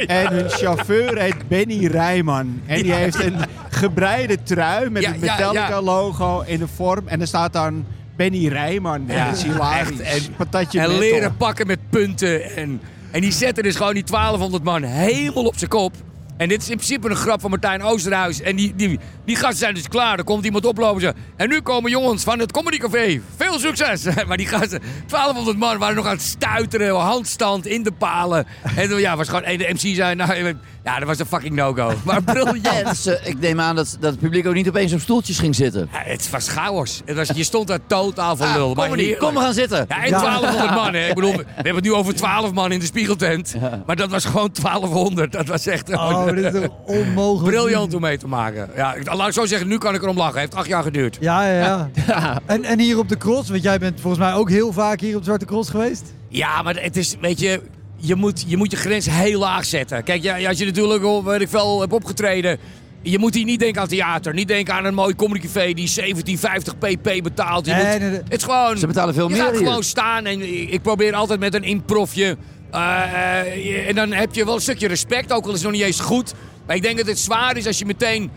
En hun chauffeur heet Benny Rijman. En die heeft een gebreide trui met Ja, een ja, Metallica ja. logo in de vorm. En er staat dan Benny Rijman. En Ja, dat is hilarisch. echt. En- Patatje en metal. leren pakken met punten. En, en die zetten dus gewoon die 1200 man helemaal op zijn kop. En dit is in principe een grap van Martijn Oosterhuis. En die, die, die gasten zijn dus klaar. Er komt iemand oplopen en nu komen jongens van het Comedy Café. Veel succes! Maar die gasten, 1200 man, waren nog aan het stuiteren. Handstand in de palen. En ja, was gewoon... En de MC zei... Nou, ja, dat was een fucking no-go. Maar briljant. Ik neem aan dat, dat het publiek ook niet opeens op stoeltjes ging zitten. Ja, het was chaos. Het was, je stond daar totaal van lul. Ah, maar comedy, heerlijk. kom we gaan zitten. Ja, en 1200 man. Hè. Ik bedoel, we hebben het nu over 12 man in de spiegeltent. Maar dat was gewoon 1200. Dat was echt Oh, dit is onmogelijk. briljant om mee te maken. Ja, ik- laat ik zo zeggen, nu kan ik erom lachen. heeft acht jaar geduurd. Ja, ja, ja. En, en hier op de cross, want jij bent volgens mij ook heel vaak hier op de Zwarte Cross geweest. Ja, maar het is, weet je, je moet je, moet je grens heel laag zetten. Kijk, ja, als je natuurlijk al, weet ik veel, hebt opgetreden... Je moet hier niet denken aan theater. Niet denken aan een mooi comedycafé die 1750 pp betaalt. Je Nee, moet- nee, nee. Het is gewoon... Ze betalen veel je meer gaat hier. gewoon staan en ik probeer altijd met een improfje. eh, eh, je- en dan heb je wel een stukje respect, ook al is het nog niet eens goed. Maar ik denk dat het zwaar is als je meteen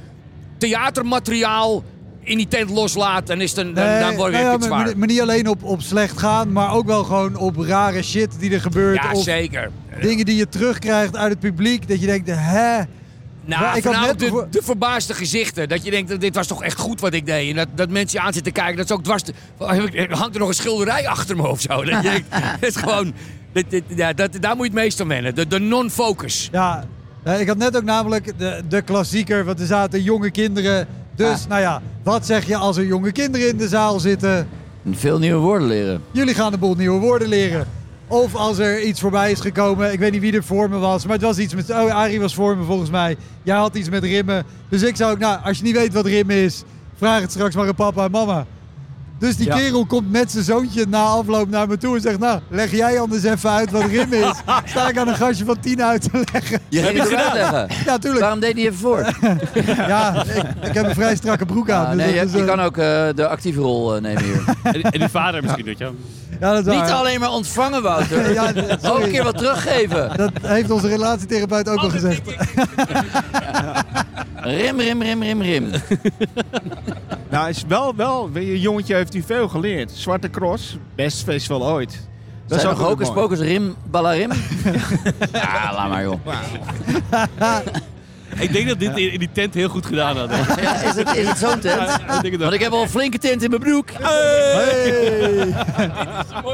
theatermateriaal in die tent loslaat. Dan, is het een, dan, Nee, dan word je nou ja, het maar, niet alleen op, op slecht gaan, maar ook wel gewoon op rare shit die er gebeurt. Ja, of zeker. dingen die je terugkrijgt uit het publiek. Dat je denkt, hè? Nou, ik had net de, de verbaasde gezichten. Dat je denkt, dat dit was toch echt goed wat ik deed. En dat, dat mensen je aan zitten kijken. Dat is ook dwars... te- ik- Hangt er nog een schilderij achter me of zo? Dat je denkt, het is gewoon... ja, dat, daar moet je het meest aan wennen. De, de non-focus. Ja, ik had net ook namelijk de, de klassieker, want er zaten jonge kinderen. Dus, Ah. nou ja, wat zeg je als er jonge kinderen in de zaal zitten? Veel nieuwe woorden leren. Jullie gaan een boel nieuwe woorden leren. Of als er iets voorbij is gekomen, ik weet niet wie er voor me was, maar het was iets met... Oh, Arie was voor me volgens mij. Jij had iets met rimmen. Dus ik zou ook, nou, als je niet weet wat rimmen is, vraag het straks maar aan papa en mama. Dus die Ja. kerel komt met zijn zoontje na afloop naar me toe en zegt, nou, leg jij anders even uit wat rimmen is. Sta ik aan een gastje van tien uit te leggen. Je ging het uitleggen. Ja, tuurlijk. Waarom deed hij niet even voor? Ja, ik, ik heb een vrij strakke broek aan. Ah, dus nee, je, dat is, je eh, kan ook eh, de actieve rol eh, nemen hier. En, en die vader misschien, weet je wel. ja, dat is Niet alleen maar ontvangen, Wouter. Ja, Ook een keer wat teruggeven. Dat heeft onze relatietherapeut ook al gezegd. Rim, rim, rim, rim, rim. Nou, is wel, wel, je jongetje heeft u veel geleerd. Zwarte Cross, best festival ooit. Dat Zijn is ook rim, ballarim? ja, laat maar joh. Ik denk dat dit in, in die tent heel goed gedaan had. Ja, is het, is het zo'n tent? Ik denk het wel. Want ik heb al een flinke tent in mijn broek. Hey.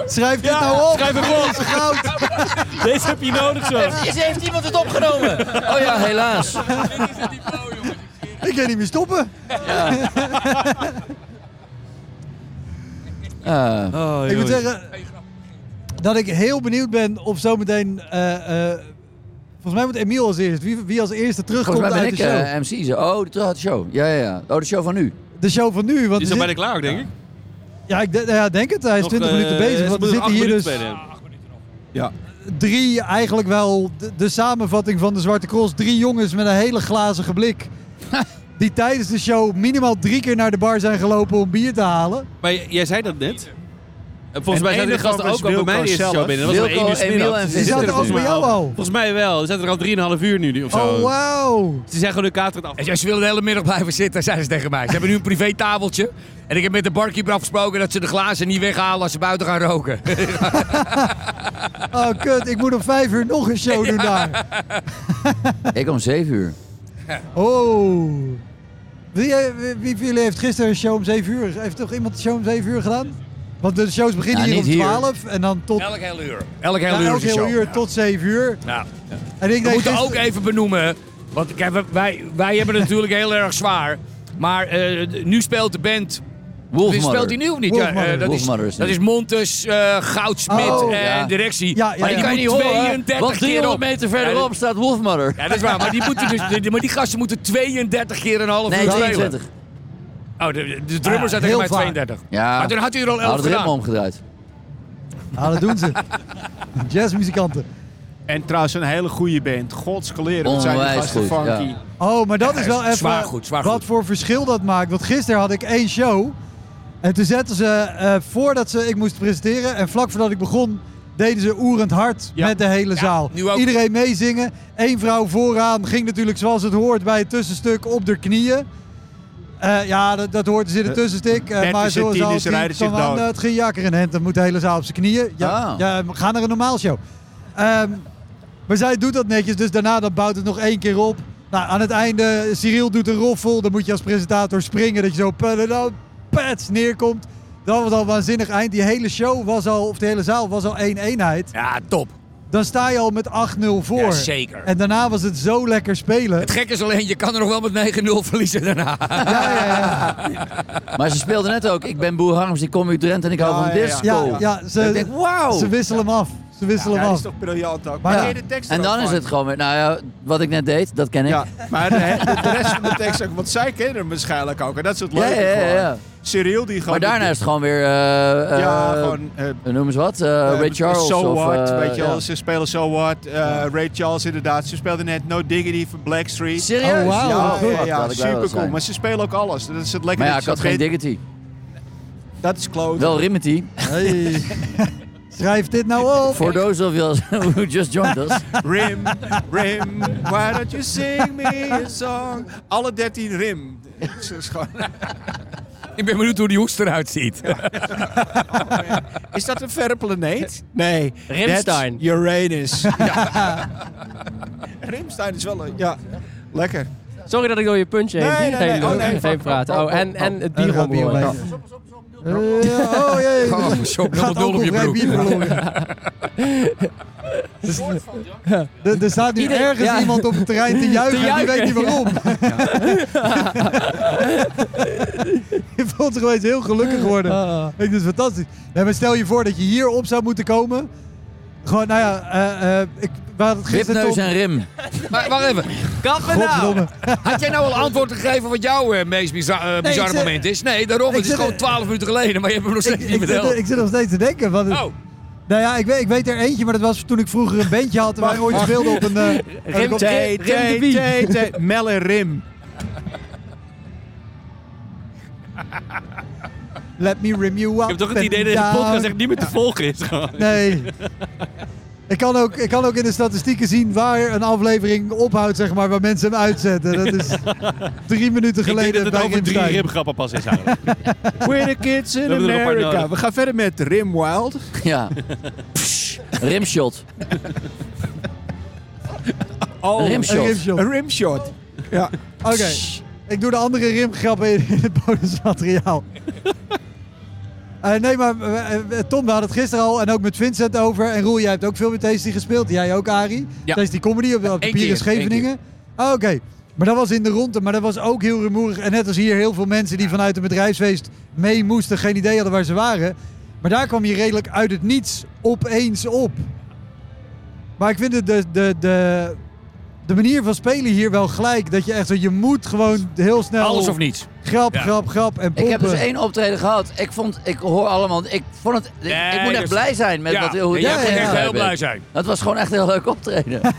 Schrijf dit nou op. schrijf hem op. Goud. Deze heb je nodig zo. Is, heeft iemand het opgenomen? Oh ja, helaas. Ik kan niet meer stoppen. Ah, Oh, Ik moet zeggen dat ik heel benieuwd ben of zometeen... eh, eh, volgens mij moet Emiel als eerst. Wie, wie als eerste terugkomt volgens mij ben uit ik de show. eh, MC. Zo. Oh, de terug uit de show. Ja, ja, ja. Oh, de show van nu. de show van nu. Want Die is er al bijna klaar, denk ik. ja, ik de- ja, denk het. Hij is Nog, 20 eh, minuten bezig. Want er moeten nog zitten acht hier dus minuten spelen. drie, eigenlijk wel de, de samenvatting van de Zwarte Cross. Drie jongens met een hele glazige blik. Die tijdens de show minimaal drie keer naar de bar zijn gelopen om bier te halen. Maar j- jij zei dat net. En Volgens En mij zaten een die gasten ook al bij mij de eerste show binnen. Dat was Wilco, 1 uur Die zaten ook er bij jou al. Volgens mij wel. Die zaten er al 3,5 uur nu of zo. Oh, wauw. Dus die zijn gewoon hun kater af. En ze willen de hele middag blijven zitten, zeiden ze tegen mij. Ze hebben nu een privé tafeltje. En ik heb met de barkeeper afgesproken dat ze de glazen niet weghalen als ze buiten gaan roken. Oh, kut. Ik moet om vijf uur nog een show doen daar. Ik om 7 uur. Oh. Wie, wie, wie van jullie heeft gisteren een show om 7 uur? Heeft toch iemand een show om 7 uur gedaan? Want de shows beginnen Ja, hier om niet hier. 12 en dan tot Elk heel uur. Elk ja, heel uur elk is heel uur tot 7 uur. Ja. En ik We denk moeten gisteren- ook even benoemen, want kijk, wij- wij, wij hebben het natuurlijk heel erg zwaar. Maar eh, nu speelt de band... Wolfmother. Speelt hij nu of niet? Wolfmother. eh, dat, is, is dat is Montes, eh Goudsmit Oh, en ja. directie. Ja, ja, maar ja. die kan je niet moet horen, 32 want keer 300 op. meter verderop Ja, staat Wolfmother. Ja, dat is waar. Maar die, moeten dus, die, maar die gasten moeten 32 keer een half Nee, uur spelen. 22. Oh, de, de, drummer Ja, zei tegen heel mij vaak. 32. Ja, Maar toen had hij er al 11 hadden het ritme gedaan. omgedraaid. Nou, dat doen ze. Jazzmuzikanten. En trouwens een hele goede band. Godskaleren. Wat zijn die Onwijs gasten goed, funky. ja. Oh, maar dat is wel even Zwaar goed, zwaar wat goed. voor verschil dat maakt. Want gisteren had ik één show. En toen zetten ze, eh, voordat ze, ik moest presenteren en vlak voordat ik begon, deden ze oerend hard Ja. met de hele zaal. nu ook. Iedereen meezingen. Eén vrouw vooraan ging natuurlijk zoals het hoort bij het tussenstuk op de knieën. Eh, ja, dat, dat hoort, er zit een tussenstuk. eh, maar zoals al is rijden zich dood. het ging jakker in hand. Dan moet de hele zaal op zijn knieën. Ja, Ah. ja, ga naar een normaal show. Ehm, maar zij doet dat netjes, dus daarna dan bouwt het nog één keer op. Nou, aan het einde, Cyril doet een roffel. Dan moet je als presentator springen dat je zo pats neerkomt. Dat was al een waanzinnig eind. Die hele show was al, of de hele zaal was al één eenheid. Ja, top. Dan sta je al met 8-0 voor. Ja, zeker. En daarna was het zo lekker spelen. Het gekke is alleen, je kan er nog wel met 9-0 verliezen daarna. Ja, ja, ja. Maar ze speelden net ook. Ik ben Boer Harms, ik kom uit Drenthe en ik hou Ja, van ja, ja. disco. ja, ja Ik ze, denk, ze wisselen hem af. Ze wisselen Ja, dat is toch briljant ook. Maar ja. de tekst En dan is van? het gewoon weer, nou ja, wat ik net deed, dat ken ik. Ja, maar de, rest van de tekst ook. Want zij kennen hem waarschijnlijk ook. En dat is het leuke ja, ja, ja. Cyril die gewoon... Maar daarna is het gewoon weer, eh eh, Ja, gewoon... eh, noem eens wat, eh, Ray Charles So of... What, eh, weet je wel. Ze spelen So What. eh, Ray Charles inderdaad. Ze speelden net No Diggity van Blackstreet. Serieus? Oh, wauw. Ja, ja, super cool. Maar ze spelen ook alles. Dat is het lekker. Maar ja, dat ik had geen diggity. Dat is kloot. Wel Rimity. Hey. Schrijf dit nou op. For those of you who just joined us. Rim, rim, why don't you sing me a song? Alle 13 rim. Het is gewoon- Ik ben benieuwd hoe die hoest eruit ziet. Is dat een verre planeet? Nee. Rimstein. that's Uranus. Ja. Rimstein is wel een... Ja, lekker. Sorry dat ik door je puntje heen, Nee, nee, nee. Oh, nee. heen praat. Oh, en, en het bier Eh, oh jee, Oh, er zo gaat 0 op je broek. bier verloren. Dus, er, er staat nu Ieder- ergens ja. iemand op het terrein te juichen, Te en die weet juichen, niet waarom. je voelt zich opeens heel gelukkig worden. Ah. Ik vind het fantastisch. Nee, maar stel je voor dat je hier op zou moeten komen. Gewoon, nou ja, eh, eh, ik, hadden het gisteren Ripneus toch... en rim. Maar wacht even. Kappen nou! Had jij nou al antwoord gegeven wat jouw eh, meest bizar, bizarre ik zit- moment is? Nee, daarom. ik Het is gewoon 12 minuten geleden, maar je hebt hem nog Ik, steeds niet ik, verteld. ik zit nog steeds te denken. Want het- Oh, Nou ja, ik weet, ik weet er eentje, maar dat was toen ik vroeger een bandje had en wij ooit speelden op een... eh, Rim- Rim de Tay, Bie. Tay, Tay. Mel en Rim. Let me rim you up. Ik heb toch het idee dat deze podcast echt niet meer te volgen is. Gewoon. Nee. Ik kan, ook, ik kan ook in de statistieken zien waar een aflevering ophoudt, zeg maar, waar mensen hem uitzetten. Dat is drie minuten Ik denk geleden dat bij het over drie rimgrappen pas is eigenlijk. We're the kids in er America. We gaan verder met Rim Wild. Ja. Psh, rimshot. Oh, Een rimshot. Een rimshot. Een rimshot. Ja. Oké, ik doe de andere rimgrappen in, in het bonusmateriaal. Eh, nee, maar eh, eh, Tom, we hadden het gisteren al en ook met Vincent over. En Roel, jij hebt ook veel met Tasty gespeeld. Jij ook, Arie. Ja. Tasty Comedy op, op de Pier in Scheveningen. Oh, Oké, maar dat was in de ronde. Maar dat was ook heel rumoerig. En net als hier heel veel mensen die vanuit een bedrijfsfeest mee moesten. Geen idee hadden waar ze waren. Maar daar kwam je redelijk uit het niets opeens op. Maar ik vind het de, de, de, de manier van spelen hier wel gelijk. Dat je echt zo, je moet gewoon heel snel... alles of niets. Grap, Ja. grap, grap en Ik heb dus één optreden gehad. Ik vond, ik hoor allemaal, ik vond het, ik, Nee, ik moet echt dus- blij zijn met Ja, wat, hoe en jij ja, moet ja, echt ja. heel blij zijn. Het was gewoon echt een heel leuk optreden.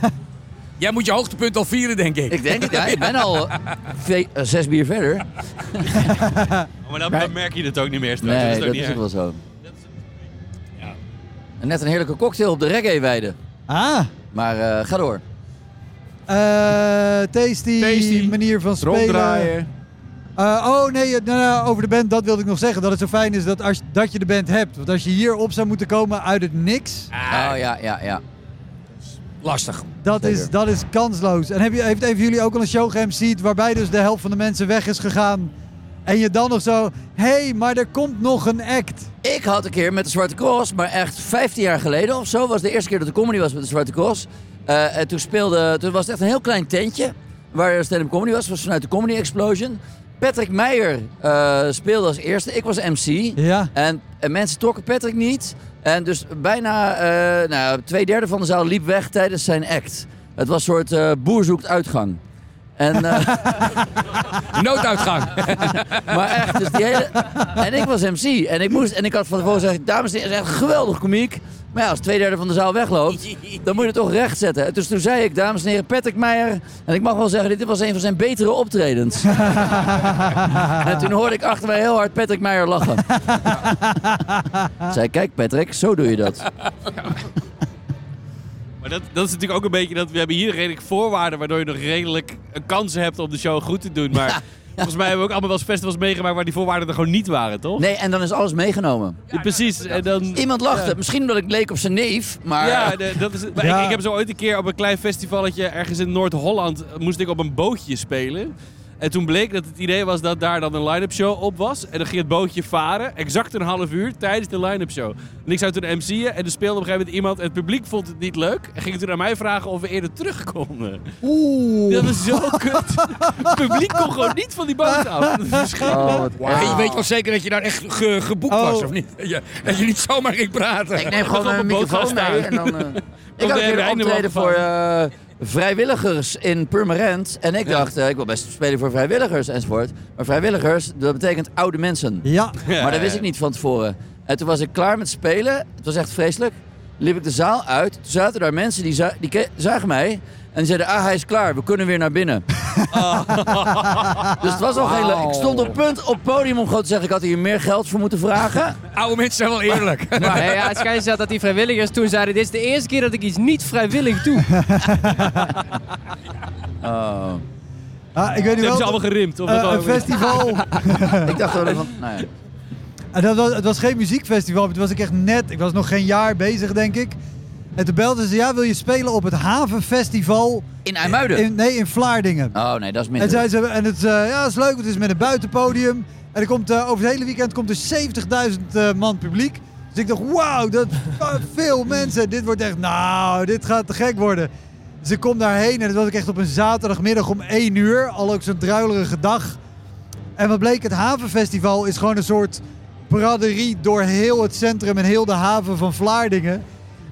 Jij moet je hoogtepunt al vieren, denk ik. ik denk het, ja, ik ben al ve- eh, zes bier verder. Maar dan, dan merk je het ook niet meer straks. Nee, dat is ook dat is wel zo. En net een heerlijke cocktail op de reggae-weide. Ah, Maar eh, ga door. Eh, tasty, Tasty. manier van spelen. Eh, oh nee, eh, nou, nou, over de band, dat wilde ik nog zeggen. Dat het zo fijn is dat, als, dat je de band hebt. Want als je hier op zou moeten komen uit het niks, Oh ja, ja, ja. Lastig. dat is, dat is kansloos. En heb je, heeft een van jullie ook al een show geMC'd waarbij dus de helft van de mensen weg is gegaan. En je dan nog zo, hé, hey, maar er komt nog een act. Ik had een keer met de Zwarte Cross, maar echt 15 jaar geleden of zo, was de eerste keer dat de comedy was met de Zwarte Cross. Eh, en toen speelde, toen was het echt een heel klein tentje waar stand-up comedy was, was vanuit de Comedy Explosion. Patrick Meijer eh, speelde als eerste, ik was MC. Ja. En, en mensen trokken Patrick niet. En dus bijna eh, nou, twee derde van de zaal liep weg tijdens zijn act. Het was een soort eh, boer zoekt uitgang. En, eh, Nooduitgang. maar echt, dus die hele... En ik was MC. En ik, moest, en ik had van tevoren gezegd, dames en heren, het is echt een geweldig komiek. Maar ja, als twee derde van de zaal wegloopt, dan moet je het toch recht zetten. Dus toen zei ik, dames en heren, Patrick Meijer. En ik mag wel zeggen, dit was een van zijn betere optredens. en toen hoorde ik achter mij heel hard Patrick Meijer lachen. Zei, kijk Patrick, zo doe je dat. Maar dat, dat is natuurlijk ook een beetje dat we hebben hier redelijk voorwaarden waardoor je nog redelijk een kans hebt om de show goed te doen. Maar volgens mij hebben we ook allemaal wel eens festivals meegemaakt waar die voorwaarden er gewoon niet waren, toch? Nee, en dan is alles meegenomen. Ja, precies. En dan, Iemand lachte, misschien omdat ik leek op zijn neef, maar... ja, de- dat is, maar Ja. ik, ik heb zo ooit een keer op een klein festivalletje ergens in Noord-Holland moest ik op een bootje spelen. En toen bleek dat het idee was dat daar dan een line-up show op was. En dan ging het bootje varen, exact een half uur tijdens de line-up show. En ik zou toen MC'en en er speelde op een gegeven moment iemand. En het publiek vond het niet leuk. En ging toen aan mij vragen of we eerder terug konden. Oeh. Dat is zo kut. Het publiek kon gewoon niet van die boot af. Dat is verschrikkelijk. Oh, je weet wel zeker dat je daar echt ge- geboekt Oh. was, of niet? Dat je, dat je niet zomaar ging praten. Ik neem gewoon op een een boot microfoon mee staan. en dan... eh, ik had de een keer een einde optreden wel voor eh, vrijwilligers in Purmerend. En ik dacht, eh, ik wil best spelen voor vrijwilligers enzovoort. Maar vrijwilligers, dat betekent oude mensen. Ja. Maar dat wist ik niet van tevoren. En toen was ik klaar met spelen. Het was echt vreselijk. Liep ik de zaal uit. Toen zaten daar mensen die, za- die zagen mij. En die zeiden, ah, hij is klaar. We kunnen weer naar binnen. dus het was al geen leuk. Ik stond op punt op het podium om gewoon te zeggen... ik had hier meer geld voor moeten vragen. Oude mensen zijn wel eerlijk. Nee, ja, het schijnt dat die vrijwilligers toen zeiden... dit is de eerste keer dat ik iets niet vrijwillig doe. Oh. Ah, ik weet hebben wel... ze allemaal gerimd. Of wat een ook. festival. Ik dacht wel van, nou ja. En dat was, het was geen muziekfestival, maar toen was ik echt net, ik was nog geen jaar bezig denk ik. En toen belden ze, ja, wil je spelen op het Havenfestival? In IJmuiden? In, nee, in Vlaardingen. Oh nee, dat is En, minder. zei ze, en het, eh, ja, dat is leuk, het is met een buitenpodium. En er komt, eh, over het hele weekend komt er 70.000 eh, man publiek. Dus ik dacht, wauw, dat veel mensen. Dit wordt echt, nou, dit gaat te gek worden. Dus ik kom daarheen en dat was ik echt op een zaterdagmiddag om 1 uur. Al ook zo'n druilerige dag. En wat bleek, het Havenfestival is gewoon een soort braderie door heel het centrum en heel de haven van Vlaardingen.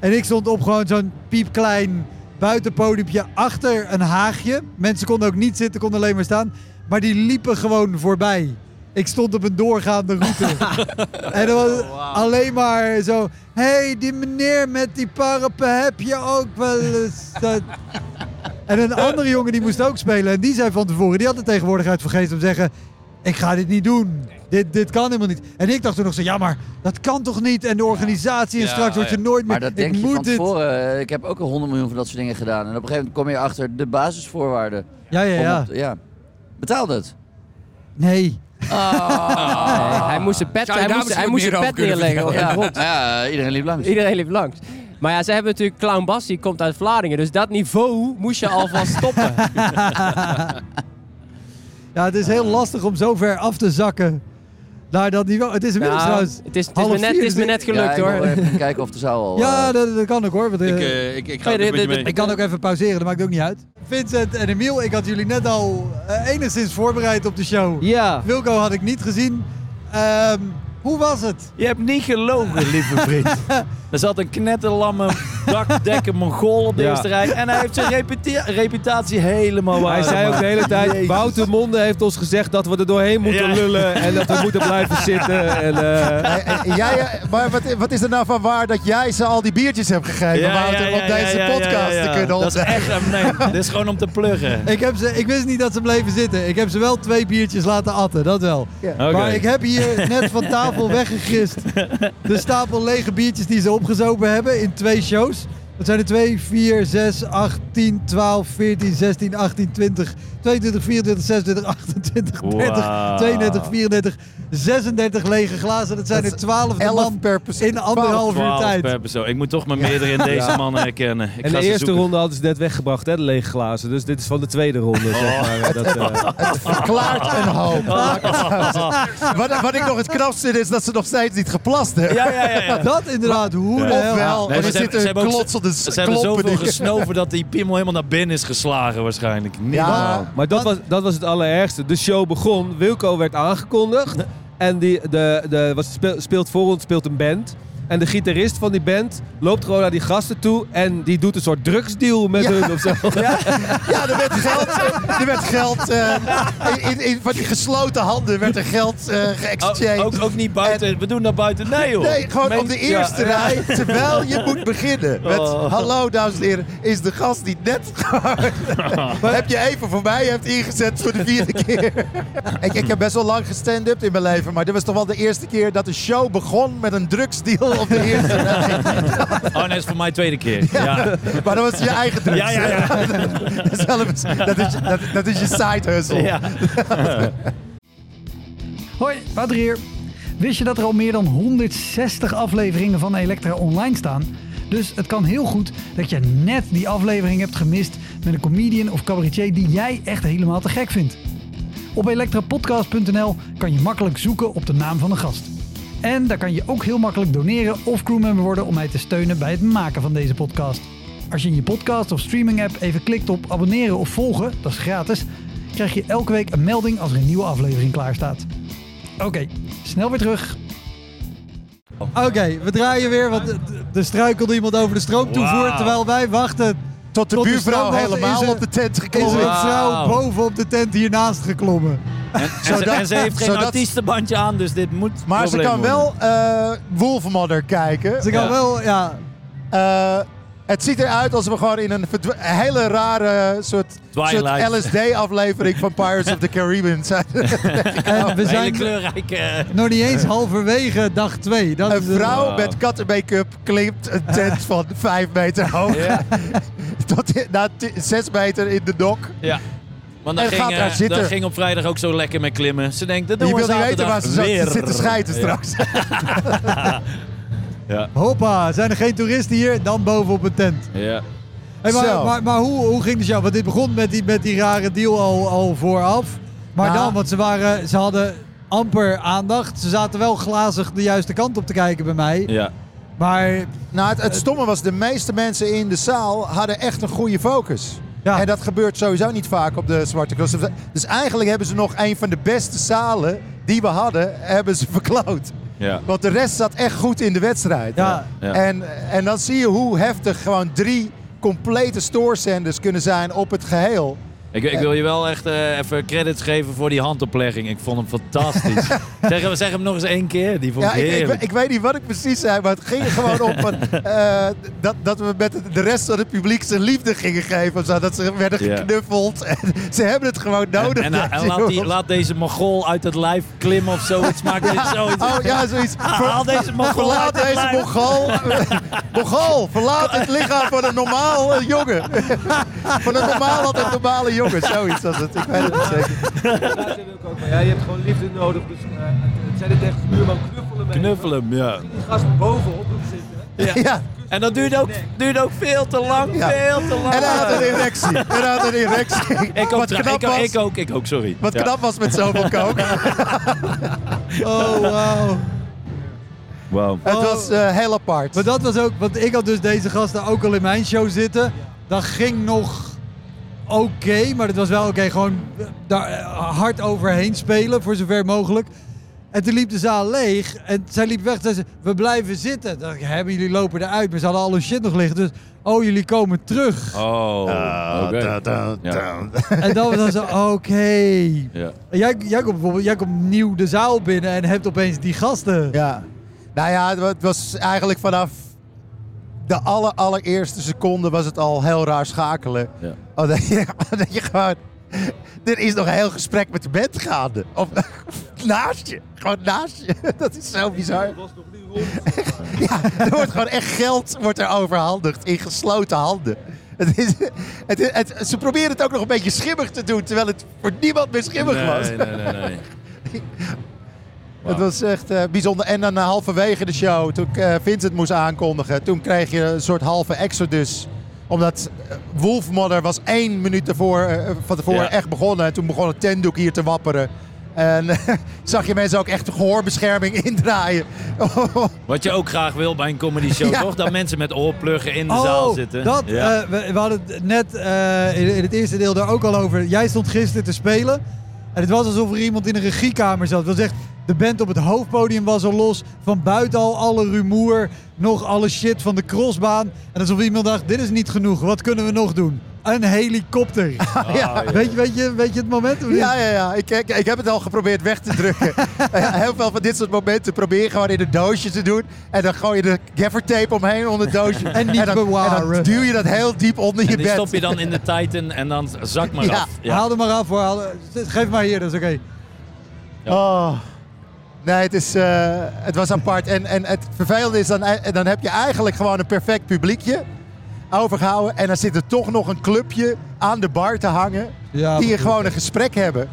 En ik stond op gewoon zo'n piepklein buitenpodiumpje achter een haagje. Mensen konden ook niet zitten, konden alleen maar staan. Maar die liepen gewoon voorbij. Ik stond op een doorgaande route. en dat was alleen maar zo... hey, die meneer met die paraplu, heb je ook wel eens... dat?" En een andere jongen die moest ook spelen. En die zei van tevoren, die had de tegenwoordigheid geest om te zeggen... Ik ga dit niet doen. Dit, dit kan helemaal niet. En ik dacht toen nog zo, ja maar dat kan toch niet? En de organisatie en Ja, straks word je nooit meer... Maar dat denk ik je moet van dit. tevoren. Eh, Ik heb ook al 100 miljoen van dat soort dingen gedaan. En op een gegeven moment kom je achter de basisvoorwaarden. Ja, ja, Om ja. op- ja. Betaalt het? Nee. Ah. Nee, hij moest zijn pet, Zou je hij daar moest, hij misschien moest wat zijn meer pet over kunnen neerleggen op de Ja, grond. ja, iedereen liep langs. Iedereen liep langs. Maar ja, ze hebben natuurlijk Clown Bas, die komt uit Vlaardingen. Dus dat niveau moest je alvast stoppen. Ja, het is heel lastig om zo ver af te zakken naar dat niveau. Het is inmiddels Nou, trouwens... het is, het is me net, vier, het is me dus net Ja, gelukt hoor. even kijken of de zaal al... Ja, eh, dat, dat kan ook hoor. Want, Ik, eh, eh, ik, ik ga mee. ik kan ook even pauzeren, dat maakt ook niet uit. Vincent en Emiel, ik had jullie net al enigszins voorbereid op de show. Ja. Wilco had ik niet gezien. Ehm, hoe was het? Je hebt niet gelogen, lieve vriend. er zat een knetterlamme dakdekker mongool op de Ja. eerste rij. En hij heeft zijn reputatie helemaal waar. Hij zei ook de hele tijd, Jezus. Wouter Monde heeft ons gezegd dat we er doorheen moeten Ja. lullen en dat we moeten blijven zitten. En, eh, eh, jij, maar wat, wat is er nou van waar dat jij ze al die biertjes hebt gegeven, Ja, Wouter, ja, ja, om deze podcast ja, ja. te kunnen Dat is echt, eh, nee, dit is gewoon om te pluggen. Ik, heb ze, ik wist niet dat ze bleven zitten. Ik heb ze wel twee biertjes laten atten, dat wel. Maar ik heb hier net van tafel weggegrist de stapel lege biertjes die ze opgezopen hebben in twee shows. Dat zijn er 2, 4, 6, 8, 10, 12, 14, 16, 18, 20, 22, 24, 26, 28, 30, Wauw. 32, 34, 36 lege glazen. Dat zijn Dat er is 12 11 man per persoon. in anderhalf uur 12 tijd. per persoon. Ik moet toch maar meerdere in deze mannen herkennen. Ik en de eerste zoeken. ronde hadden ze net weggebracht, hè, de lege glazen. Dus dit is van de tweede ronde, zeg maar. Dat, eh, Het verklaart een hoop. Zeggen. Wat, wat ik nog het knapste vind, is dat ze nog steeds niet geplast hebben. Ja, ja, ja. ja. Dat inderdaad, hoe de hel. Ofwel, Nee, er maar ze hebben- zitten ze hebben ook- Ze hebben zoveel gesnoven dat die piemel helemaal naar binnen is geslagen waarschijnlijk. Niet Ja. normaal. maar dat was, dat was het allerergste. De show begon, Wilco werd aangekondigd. En die, de, de, speel- speelt voor ons, speelt een band. En de gitarist van die band loopt gewoon naar die gasten toe en die doet een soort drugsdeal met Ja. hun of zo. Ja, er werd geld, er werd geld eh, in, in, in van die gesloten handen werd er geld eh geëxchanged. Ook, ook, ook niet buiten. we doen dat buiten. Nee hoor. Nee, gewoon Meen- op de eerste Ja, rij, terwijl je moet beginnen. Met, Oh. hallo dames en heren, is de gast die net heb je even voor mij hebt ingezet voor de vierde keer. ik, ik heb best wel lang gestand-up in mijn leven, maar dit was toch wel de eerste keer dat de show begon met een drugsdeal op de eerste. Oh nee, dat is voor mij tweede keer. Ja. Maar dat was je eigen drugs. Ja, ja, ja. Zelf is- dat, is, dat, dat is je side hustle. Ja. Hoi, Wouter hier. Wist je dat er al meer dan 160 afleveringen van Elektra online staan? Dus het kan heel goed dat je net die aflevering hebt gemist met een comedian of cabaretier die jij echt helemaal te gek vindt. Op elektrapodcast.nl kan je makkelijk zoeken op de naam van de gast. En daar kan je ook heel makkelijk doneren of crewmember worden om mij te steunen bij het maken van deze podcast. Als je in je podcast of streaming app even klikt op abonneren of volgen, dat is gratis, krijg je elke week een melding als er een nieuwe aflevering klaar staat. Oké, snel weer terug. Oké, we draaien weer, want er- er struikelde iemand over de stroomtoevoer Wauw. terwijl wij wachten. Tot de Tot de buurvrouw helemaal is er- op de tent Is er gekomen. een vrouw Wauw. boven op de tent hiernaast geklommen. En, ze, Zodat- en ze heeft geen zodat- artiestenbandje aan, dus dit moet Maar ze kan worden. wel eh Wolfmother kijken. Ze kan Ja. wel, ja, Eh, het ziet eruit alsof we gewoon in een hele rare soort. LSD-aflevering van Pirates of the Caribbean zijn. en we Hele zijn kleurrijke... eh, nog niet eens halverwege dag 2. Dat Een vrouw Wow. met kattenmake-up klimt een tent van 5 meter hoog. Tot na 6 meter in de dok. Ja. Want dan En ging, gaat daar eh, zitten. dan ging op vrijdag ook zo lekker met klimmen. Ze denkt, dat doen Je we wil niet weten waar ze weer. zit te schijten straks. Ja. Hoppa, zijn er geen toeristen hier? Dan bovenop een tent. Ja. Hey, maar maar, maar hoe, hoe ging de show? Want dit begon met die, met die rare deal al, al vooraf. Maar Ja. dan, want ze, waren, ze hadden amper aandacht. Ze zaten wel glazig de juiste kant op te kijken bij mij. Ja. Maar Nou, het, het stomme was, de meeste mensen in de zaal hadden echt een goede focus. Ja, En dat gebeurt sowieso niet vaak op de Zwarte Cross. Dus eigenlijk hebben ze nog een van de beste zalen die we hadden, hebben ze verkloot. Ja. Want de rest zat echt goed in de wedstrijd. ja, Ja. En, en dan zie je hoe heftig gewoon drie complete stoorzenders kunnen zijn op het geheel. Ik, ik wil je wel echt eh, even credits geven voor die handoplegging. Ik vond hem fantastisch. zeg, hem- zeg hem nog eens één keer. Die vond Ja, ik ik, ik, heerlijk. ik weet niet wat ik precies zei, maar het ging er gewoon om van, eh, dat, dat we met de rest van het publiek zijn liefde gingen geven. of Zo, dat ze werden Ja. geknuffeld. En ze hebben het gewoon nodig. en, en, laat, die, laat deze Mongool uit het lijf klimmen of zoiets. Maak dit zoiets. Oh ja, zoiets. Haal deze Mongool Verlaat uit deze lijf. Mongool. Mongool, verlaat het lichaam van een normaal eh, jongen. Van een normaal altijd normale jongen. Zoiets was het. Ik weet het niet zeker. Ja, je hebt gewoon liefde nodig. Dus eh, het zijn het echt buurman knuffelen mee. Knuffel hem, ja. Die gast bovenop hem zitten. Ja. En dat duurt ook, duurt ook veel te lang. Ja. Veel te lang. En hij had een erectie. En hij had een erectie. Ik ook, Wat knap ik, ook, was, ik ook, ik ook, sorry. wat Ja. knap was met zoveel kook. oh wauw. Wow. Het Oh. was eh, heel apart. Maar dat was ook, want ik had dus deze gasten ook al in mijn show zitten. Dat ging nog oké, maar het was wel oké, gewoon daar eh, hard overheen spelen, voor zover mogelijk. En toen liep de zaal leeg en zij liep weg. Zei ze, we blijven zitten. Dacht ik, hebben jullie lopen eruit? Maar ze hadden al hun shit nog liggen. Dus, oh, jullie komen terug. Oh, Ah, oké. da, da, Ja. da. En dan was dan zo, oké. Ja. En Jij, jij komt bijvoorbeeld, jij komt nieuw de zaal binnen en hebt opeens die gasten. Ja. Nou ja, het was eigenlijk vanaf de aller, allereerste seconde was het al heel raar schakelen. Ja. Oh, dat, je, dat je gewoon... Er is nog een heel gesprek met de band gaande. Of naast je. Gewoon naast je. Dat is zo bizar. Ja, er wordt gewoon echt geld wordt er overhandigd in gesloten handen. Het is, het, is- het- ze proberen het ook nog een beetje schimmig te doen, terwijl het voor niemand meer schimmig was. Nee, nee, nee, Het was echt eh, bijzonder. En dan eh, halverwege de show, toen ik eh, Vincent moest aankondigen, toen kreeg je een soort halve exodus. Omdat Wolfmother was één minuut ervoor, van tevoren Ja. echt begonnen. En toen begon het tentdoek hier te wapperen. En zag je mensen ook echt gehoorbescherming indraaien. Wat je ook graag wil bij een comedy show, Ja. toch? Dat mensen met oorpluggen in de zaal zitten. Oh, Dat, Ja. we, we hadden het net in, in het eerste deel daar ook al over. Jij stond gisteren te spelen. En het was alsof er iemand in een regiekamer zat. Dat was echt, de band op het hoofdpodium was al los. Van buiten al alle rumoer. Nog alle shit van de crossbaan. En alsof iemand dacht, dit is niet genoeg. Wat kunnen we nog doen? Een helikopter. ja. Weet, je, weet, je, weet je het moment? of niet? Ja, ja, ja. Ik, ik, ik heb het al geprobeerd weg te drukken. Eh, Heel veel van dit soort momenten probeer je gewoon in een doosje te doen. En dan gooi je de gaffertape omheen onder het doosje. En niet dan, en dan bewaren. duw je dat heel diep onder je En die bed. stop je dan in de Titan en dan zak maar Ja. af. Ja. Haal er maar af hoor. Haal- Geef maar hier, dat is oké. Oh. Nee, het, is, eh, het was apart. En, en het vervelende is, dan, eh, dan heb je eigenlijk gewoon een perfect publiekje overgehouden. En dan zit er toch nog een clubje aan de bar te hangen. Ja, die gewoon een gesprek hebben.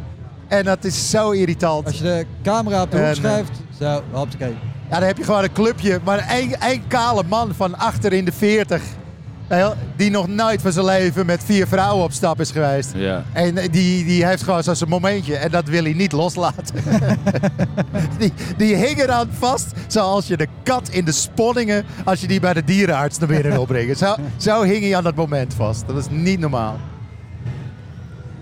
En dat is zo irritant. Als je de camera op de hoek eh, schuift. Zo, hoppakee. Ja, dan heb je gewoon een clubje. Maar één, één kale man van achter in de 40. Eh, Die nog nooit van zijn leven met vier vrouwen op stap is geweest. Ja. En die, die heeft gewoon zo zijn momentje. En dat wil hij niet loslaten. die, die hing eraan vast. Zoals je de kat in de sponningen. Als je die bij de dierenarts naar binnen wil brengen. Zo, zo hing hij aan dat moment vast. Dat is niet normaal.